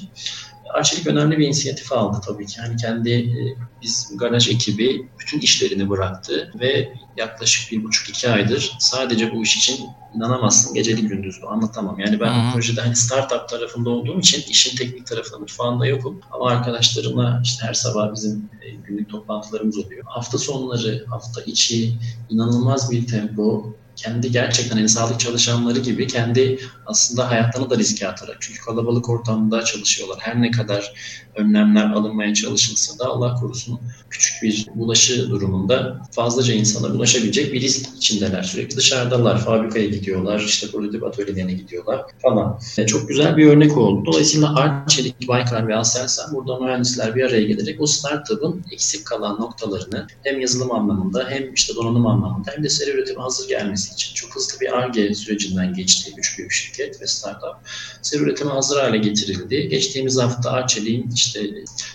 Arçelik önemli bir inisiyatif aldı tabii ki. Yani kendi e, biz garaj ekibi bütün işlerini bıraktı ve yaklaşık bir buçuk iki aydır sadece bu iş için inanamazsın geceli gündüzlü anlatamam. Yani ben Hı-hı. bu projede hani startup tarafında olduğum için işin teknik tarafında mutfağında yokum. Ama arkadaşlarımla işte her sabah bizim e, günlük toplantılarımız oluyor. Hafta sonları, hafta içi inanılmaz bir tempo, kendi gerçekten hani sağlık çalışanları gibi kendi aslında hayatlarını da riske atarak çünkü kalabalık ortamda çalışıyorlar. Her ne kadar önlemler alınmaya çalışılsa da Allah korusun küçük bir bulaşı durumunda fazlaca insana bulaşabilecek bir risk içindeler. Sürekli dışarıdalar, fabrikaya gidiyorlar, işte prototip atölyelerine gidiyorlar falan. E, çok güzel bir örnek oldu. Dolayısıyla Arçelik, Baykar ve Aselsan burada mühendisler bir araya gelerek o startup'ın eksik kalan noktalarını hem yazılım anlamında hem işte donanım anlamında hem de seri üretime hazır gelmesi için çok hızlı bir ARGE sürecinden geçti. Üç büyük şirket ve startup. Seri üretime hazır hale getirildi. Geçtiğimiz hafta Arçelik'in işte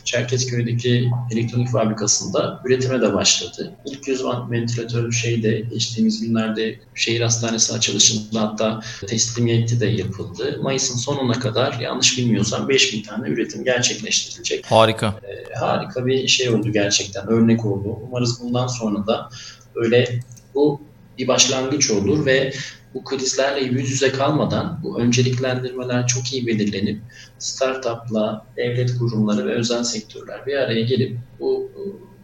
Çerkezköy'deki elektronik fabrikasında üretime de başladı. İlk 100 watt ventilatör şeyde geçtiğimiz günlerde şehir hastanesi açılışında hatta teslimiyeti de yapıldı. Mayıs'ın sonuna kadar yanlış bilmiyorsam 5000 tane üretim gerçekleştirilecek. Harika. E, harika bir şey oldu gerçekten. Örnek oldu. Umarız bundan sonra da böyle bu bir başlangıç olur ve bu krizlerle yüz yüze kalmadan bu önceliklendirmeler çok iyi belirlenip startupla devlet kurumları ve özel sektörler bir araya gelip bu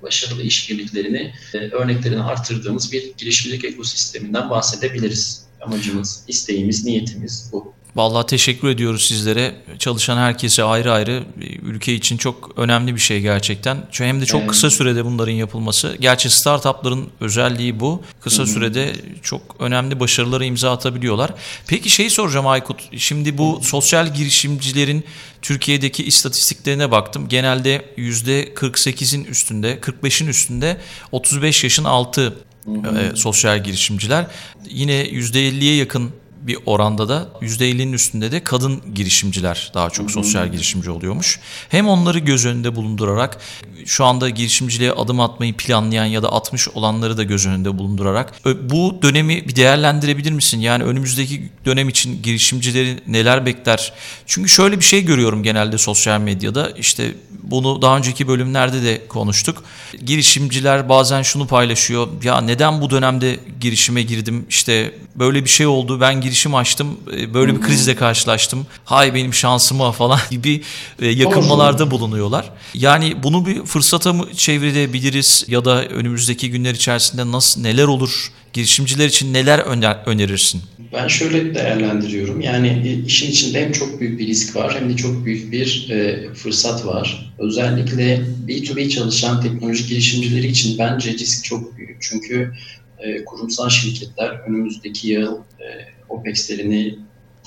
başarılı işbirliklerini, e, örneklerini artırdığımız bir girişimcilik ekosisteminden bahsedebiliriz. Amacımız, isteğimiz, niyetimiz bu. Vallahi teşekkür ediyoruz sizlere. Çalışan herkese ayrı ayrı ülke için çok önemli bir şey gerçekten. Çünkü hem de çok Evet. kısa sürede bunların yapılması. Gerçi startupların özelliği bu. Kısa sürede çok önemli başarılara imza atabiliyorlar. Peki şeyi soracağım Aykut. Şimdi bu sosyal girişimcilerin Türkiye'deki istatistiklerine baktım. Genelde %48'in üstünde, 45'in üstünde 35 yaşın altı e, sosyal girişimciler. Yine %50'ye yakın bir oranda da %50'nin üstünde de kadın girişimciler daha çok sosyal girişimci oluyormuş. Hem onları göz önünde bulundurarak şu anda girişimciliğe adım atmayı planlayan ya da atmış olanları da göz önünde bulundurarak bu dönemi bir değerlendirebilir misin? Yani önümüzdeki dönem için girişimcileri neler bekler? Çünkü şöyle bir şey görüyorum genelde sosyal medyada işte bunu daha önceki bölümlerde de konuştuk. Girişimciler bazen şunu paylaşıyor. Ya neden bu dönemde girişime girdim? İşte böyle bir şey oldu. Ben girişim açtım. e, Böyle bir krizle karşılaştım. Hay benim şansıma <laughs> falan gibi e, yakınmalarda bulunuyorlar. Yani bunu bir fırsata mı çevirebiliriz ya da önümüzdeki günler içerisinde nasıl neler olur? Girişimciler için neler öner, önerirsin? Ben şöyle değerlendiriyorum. Yani e, işin içinde hem çok büyük bir risk var hem de çok büyük bir e, fırsat var. Özellikle B2B çalışan teknoloji girişimcileri için bence risk çok büyük. Çünkü e, kurumsal şirketler önümüzdeki yıl e, OPEX'lerini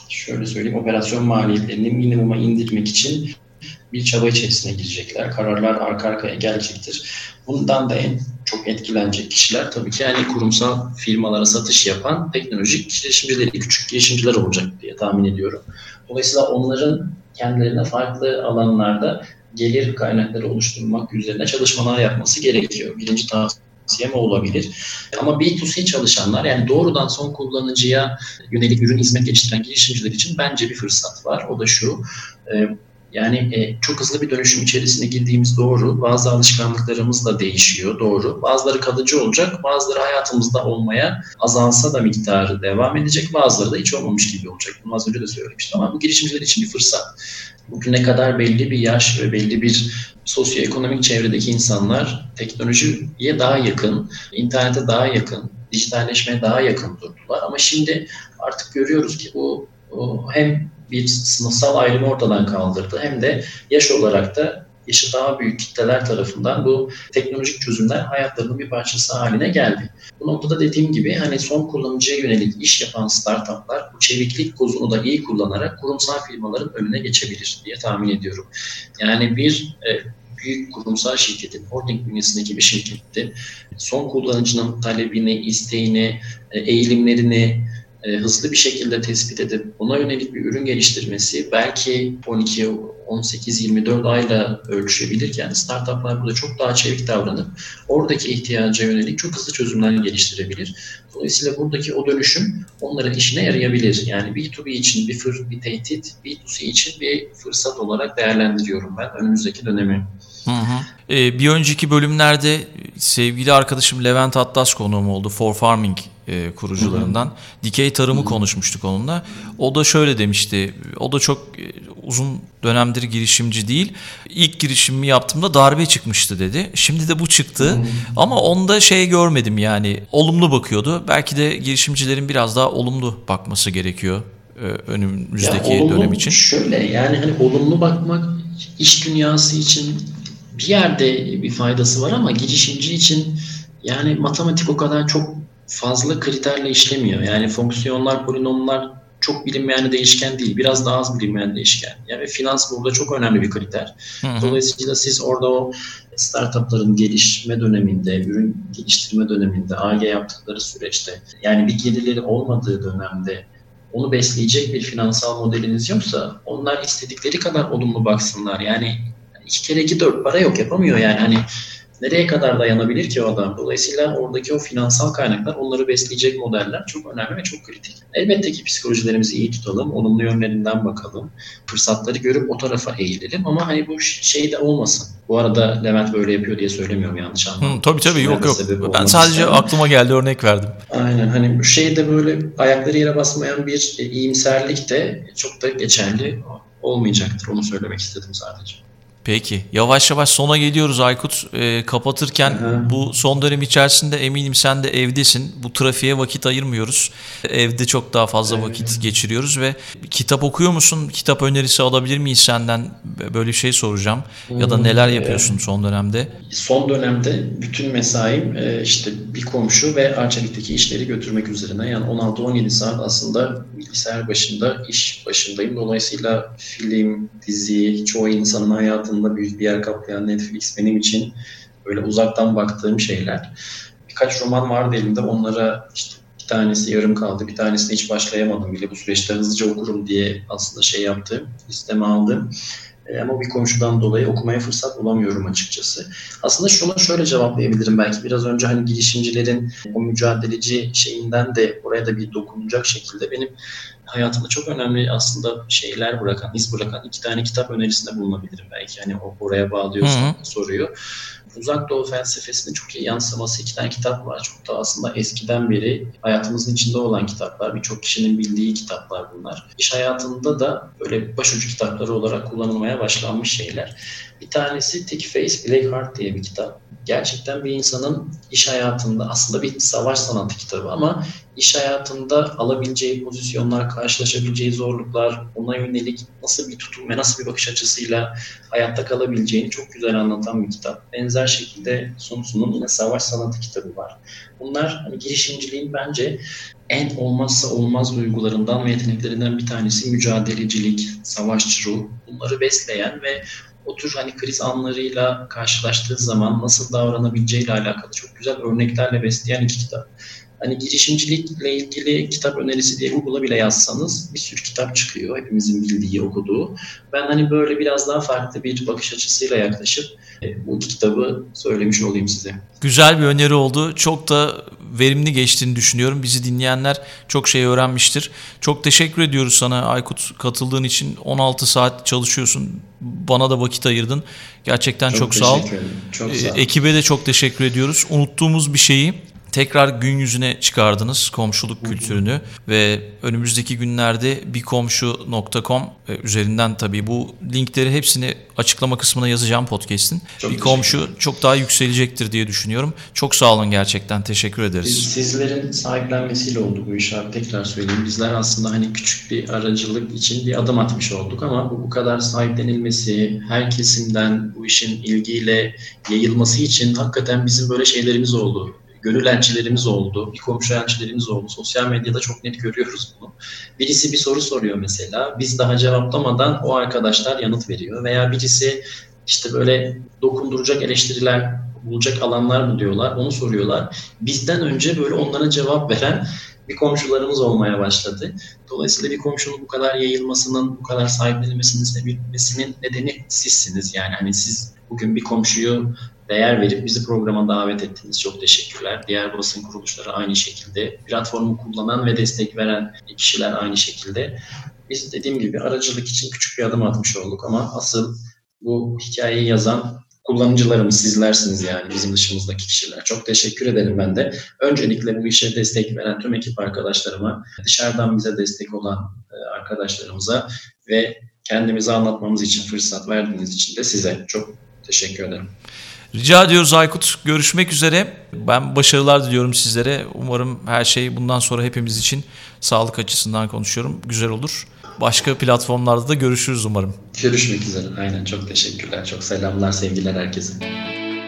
şöyle söyleyeyim operasyon maliyetlerini minimuma indirmek için bir çaba içerisine girecekler. Kararlar arka arkaya gelecektir. Bundan da en çok etkilenecek kişiler tabii ki yani kurumsal firmalara satış yapan teknolojik girişimcileri, küçük girişimciler olacak diye tahmin ediyorum. Dolayısıyla onların kendilerine farklı alanlarda gelir kaynakları oluşturmak üzerine çalışmalar yapması gerekiyor. Birinci tavsiyem olabilir. Ama B2C çalışanlar yani doğrudan son kullanıcıya yönelik ürün hizmet geliştiren girişimciler için bence bir fırsat var. O da şu, e, yani e, çok hızlı bir dönüşüm içerisine girdiğimiz doğru. Bazı alışkanlıklarımız da değişiyor doğru. Bazıları kalıcı olacak, bazıları hayatımızda olmaya azalsa da miktarı devam edecek. Bazıları da hiç olmamış gibi olacak. Bunu az önce de söylemiştim ama bu girişimciler için bir fırsat. Bugüne kadar belli bir yaş ve belli bir sosyoekonomik çevredeki insanlar teknolojiye daha yakın, internete daha yakın, dijitalleşmeye daha yakın durdular. Ama şimdi artık görüyoruz ki bu hem bir sınıfsal ayrımı ortadan kaldırdı hem de yaş olarak da yaşı daha büyük kitleler tarafından bu teknolojik çözümler hayatlarının bir parçası haline geldi. Bu noktada dediğim gibi hani son kullanıcıya yönelik iş yapan startuplar bu çeviklik kozunu da iyi kullanarak kurumsal firmaların önüne geçebilir diye tahmin ediyorum. Yani bir e, büyük kurumsal şirketin, holding bünyesindeki bir şirkette son kullanıcının talebini, isteğini, e, eğilimlerini e, hızlı bir şekilde tespit edip ona yönelik bir ürün geliştirmesi belki 12, 18, 24 ayla ölçülebilirken startuplar burada çok daha çevik davranıp oradaki ihtiyaca yönelik çok hızlı çözümler geliştirebilir. Dolayısıyla buradaki o dönüşüm onların işine yarayabilir. Yani B2B için bir, fır, bir tehdit, B2C için bir fırsat olarak değerlendiriyorum ben önümüzdeki dönemi. Hı hı. Ee, bir önceki bölümlerde sevgili arkadaşım Levent Atlas konuğum oldu. For Farming e, kurucularından. Hı hı. Dikey tarımı hı hı. konuşmuştuk onunla. O da şöyle demişti. O da çok e, uzun dönemdir girişimci değil. İlk girişimimi yaptığımda darbe çıkmıştı dedi. Şimdi de bu çıktı. Hı. Ama onda şey görmedim yani. Olumlu bakıyordu. Belki de girişimcilerin biraz daha olumlu bakması gerekiyor e, önümüzdeki ya olumlu, dönem için. Şöyle yani hani olumlu bakmak iş dünyası için bir yerde bir faydası var ama girişimci için yani matematik o kadar çok fazla kriterle işlemiyor. Yani fonksiyonlar, polinomlar çok bilinmeyen değişken değil. Biraz daha az bilinmeyen değişken. Yani finans burada çok önemli bir kriter. Hı hı. Dolayısıyla siz orada o startupların gelişme döneminde, ürün geliştirme döneminde, AG yaptıkları süreçte yani bir gelirleri olmadığı dönemde onu besleyecek bir finansal modeliniz yoksa onlar istedikleri kadar olumlu baksınlar. Yani iki kere iki dört para yok yapamıyor yani. Hani nereye kadar dayanabilir ki o adam? Dolayısıyla oradaki o finansal kaynaklar onları besleyecek modeller çok önemli ve çok kritik. Elbette ki psikolojilerimizi iyi tutalım, olumlu yönlerinden bakalım, fırsatları görüp o tarafa eğilelim ama hani bu şey de olmasın. Bu arada Levent böyle yapıyor diye söylemiyorum yanlış anlamadım. Hı, tabii tabii yok yok. Ben sadece istemem. aklıma geldi örnek verdim. Aynen hani bu şeyde böyle ayakları yere basmayan bir iyimserlik de çok da geçerli olmayacaktır. Onu söylemek istedim sadece. Peki. Yavaş yavaş sona geliyoruz Aykut. E, kapatırken Hı-hı. bu son dönem içerisinde eminim sen de evdesin. Bu trafiğe vakit ayırmıyoruz. Evde çok daha fazla evet. vakit geçiriyoruz ve kitap okuyor musun? Kitap önerisi alabilir miyiz senden? Böyle bir şey soracağım. Hı-hı. Ya da neler yapıyorsun son dönemde? Son dönemde bütün mesaim e, işte bir komşu ve Arçelik'teki işleri götürmek üzerine. Yani 16-17 saat aslında bilgisayar başında, iş başındayım. Dolayısıyla film, dizi, çoğu insanın hayatında hayatımda büyük bir yer kaplayan Netflix benim için böyle uzaktan baktığım şeyler. Birkaç roman vardı elimde onlara işte bir tanesi yarım kaldı, bir tanesine hiç başlayamadım bile bu süreçte hızlıca okurum diye aslında şey yaptım, listeme aldım. E, ama bir komşudan dolayı okumaya fırsat bulamıyorum açıkçası. Aslında şunu şöyle cevaplayabilirim belki biraz önce hani girişimcilerin o mücadeleci şeyinden de oraya da bir dokunacak şekilde benim hayatımda çok önemli aslında şeyler bırakan, iz bırakan iki tane kitap önerisinde bulunabilirim belki. Hani o oraya bağlıyorsan soruyu. Uzak Doğu felsefesinin çok iyi yansıması iki tane kitap var. Çok da aslında eskiden beri hayatımızın içinde olan kitaplar. Birçok kişinin bildiği kitaplar bunlar. İş hayatında da böyle başucu kitapları olarak kullanılmaya başlanmış şeyler. Bir tanesi Thick Face, Black Heart diye bir kitap. Gerçekten bir insanın iş hayatında aslında bir savaş sanatı kitabı ama iş hayatında alabileceği pozisyonlar, karşılaşabileceği zorluklar, ona yönelik nasıl bir tutum ve nasıl bir bakış açısıyla hayatta kalabileceğini çok güzel anlatan bir kitap. Benzer şekilde Sun Tzu'nun yine Savaş Sanatı kitabı var. Bunlar hani girişimciliğin bence en olmazsa olmaz duygularından ve yeteneklerinden bir tanesi mücadelecilik, savaşçı ruh. Bunları besleyen ve o tür hani kriz anlarıyla karşılaştığı zaman nasıl davranabileceğiyle alakalı çok güzel örneklerle besleyen iki kitap. Hani girişimcilikle ilgili kitap önerisi diye Google'a bile yazsanız bir sürü kitap çıkıyor. Hepimizin bildiği, okuduğu. Ben hani böyle biraz daha farklı bir bakış açısıyla yaklaşıp e, bu iki kitabı söylemiş olayım size. Güzel bir öneri oldu. Çok da verimli geçtiğini düşünüyorum. Bizi dinleyenler çok şey öğrenmiştir. Çok teşekkür ediyoruz sana Aykut katıldığın için. 16 saat çalışıyorsun. Bana da vakit ayırdın. Gerçekten çok, çok sağ ol. Çok sağ ol. Ekibe de çok teşekkür ediyoruz. Unuttuğumuz bir şeyi tekrar gün yüzüne çıkardınız komşuluk kültürünü ve önümüzdeki günlerde bikomşu.com e, üzerinden tabii bu linkleri hepsini açıklama kısmına yazacağım podcast'in. Çok Bir komşu çok daha yükselecektir diye düşünüyorum. Çok sağ olun gerçekten. Teşekkür Biz, ederiz. sizlerin sahiplenmesiyle oldu bu iş abi. Tekrar söyleyeyim. Bizler aslında hani küçük bir aracılık için bir adım atmış olduk ama bu bu kadar sahiplenilmesi, her kesimden bu işin ilgiyle yayılması için hakikaten bizim böyle şeylerimiz oldu. Gönül elçilerimiz oldu, bir komşu elçilerimiz oldu. Sosyal medyada çok net görüyoruz bunu. Birisi bir soru soruyor mesela. Biz daha cevaplamadan o arkadaşlar yanıt veriyor. Veya birisi işte böyle dokunduracak eleştiriler bulacak alanlar mı diyorlar. Onu soruyorlar. Bizden önce böyle onlara cevap veren bir komşularımız olmaya başladı. Dolayısıyla bir komşunun bu kadar yayılmasının, bu kadar sahiplenilmesinin, sevilmesinin nedeni sizsiniz. Yani hani siz bugün bir komşuyu değer verip bizi programa davet ettiniz. Çok teşekkürler. Diğer basın kuruluşları aynı şekilde. Platformu kullanan ve destek veren kişiler aynı şekilde. Biz dediğim gibi aracılık için küçük bir adım atmış olduk ama asıl bu hikayeyi yazan kullanıcılarımız sizlersiniz yani bizim dışımızdaki kişiler. Çok teşekkür ederim ben de. Öncelikle bu işe destek veren tüm ekip arkadaşlarıma, dışarıdan bize destek olan e, arkadaşlarımıza ve kendimizi anlatmamız için fırsat verdiğiniz için de size çok teşekkür ederim. Rica ediyoruz Aykut. Görüşmek üzere. Ben başarılar diliyorum sizlere. Umarım her şey bundan sonra hepimiz için sağlık açısından konuşuyorum. Güzel olur. Başka platformlarda da görüşürüz umarım. Görüşmek üzere. Aynen çok teşekkürler. Çok selamlar, sevgiler herkese.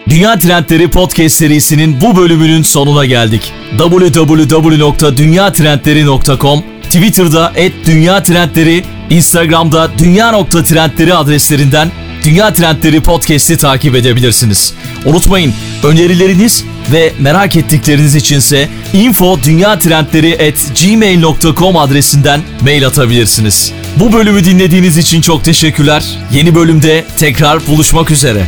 Dünya Trendleri Podcast serisinin bu bölümünün sonuna geldik. www.dünyatrendleri.com Twitter'da @dünyatrendleri, Instagram'da dünya.trendleri adreslerinden Dünya Trendleri Podcast'i takip edebilirsiniz. Unutmayın önerileriniz ve merak ettikleriniz içinse info.dünyatrendleri@gmail.com adresinden mail atabilirsiniz. Bu bölümü dinlediğiniz için çok teşekkürler. Yeni bölümde tekrar buluşmak üzere.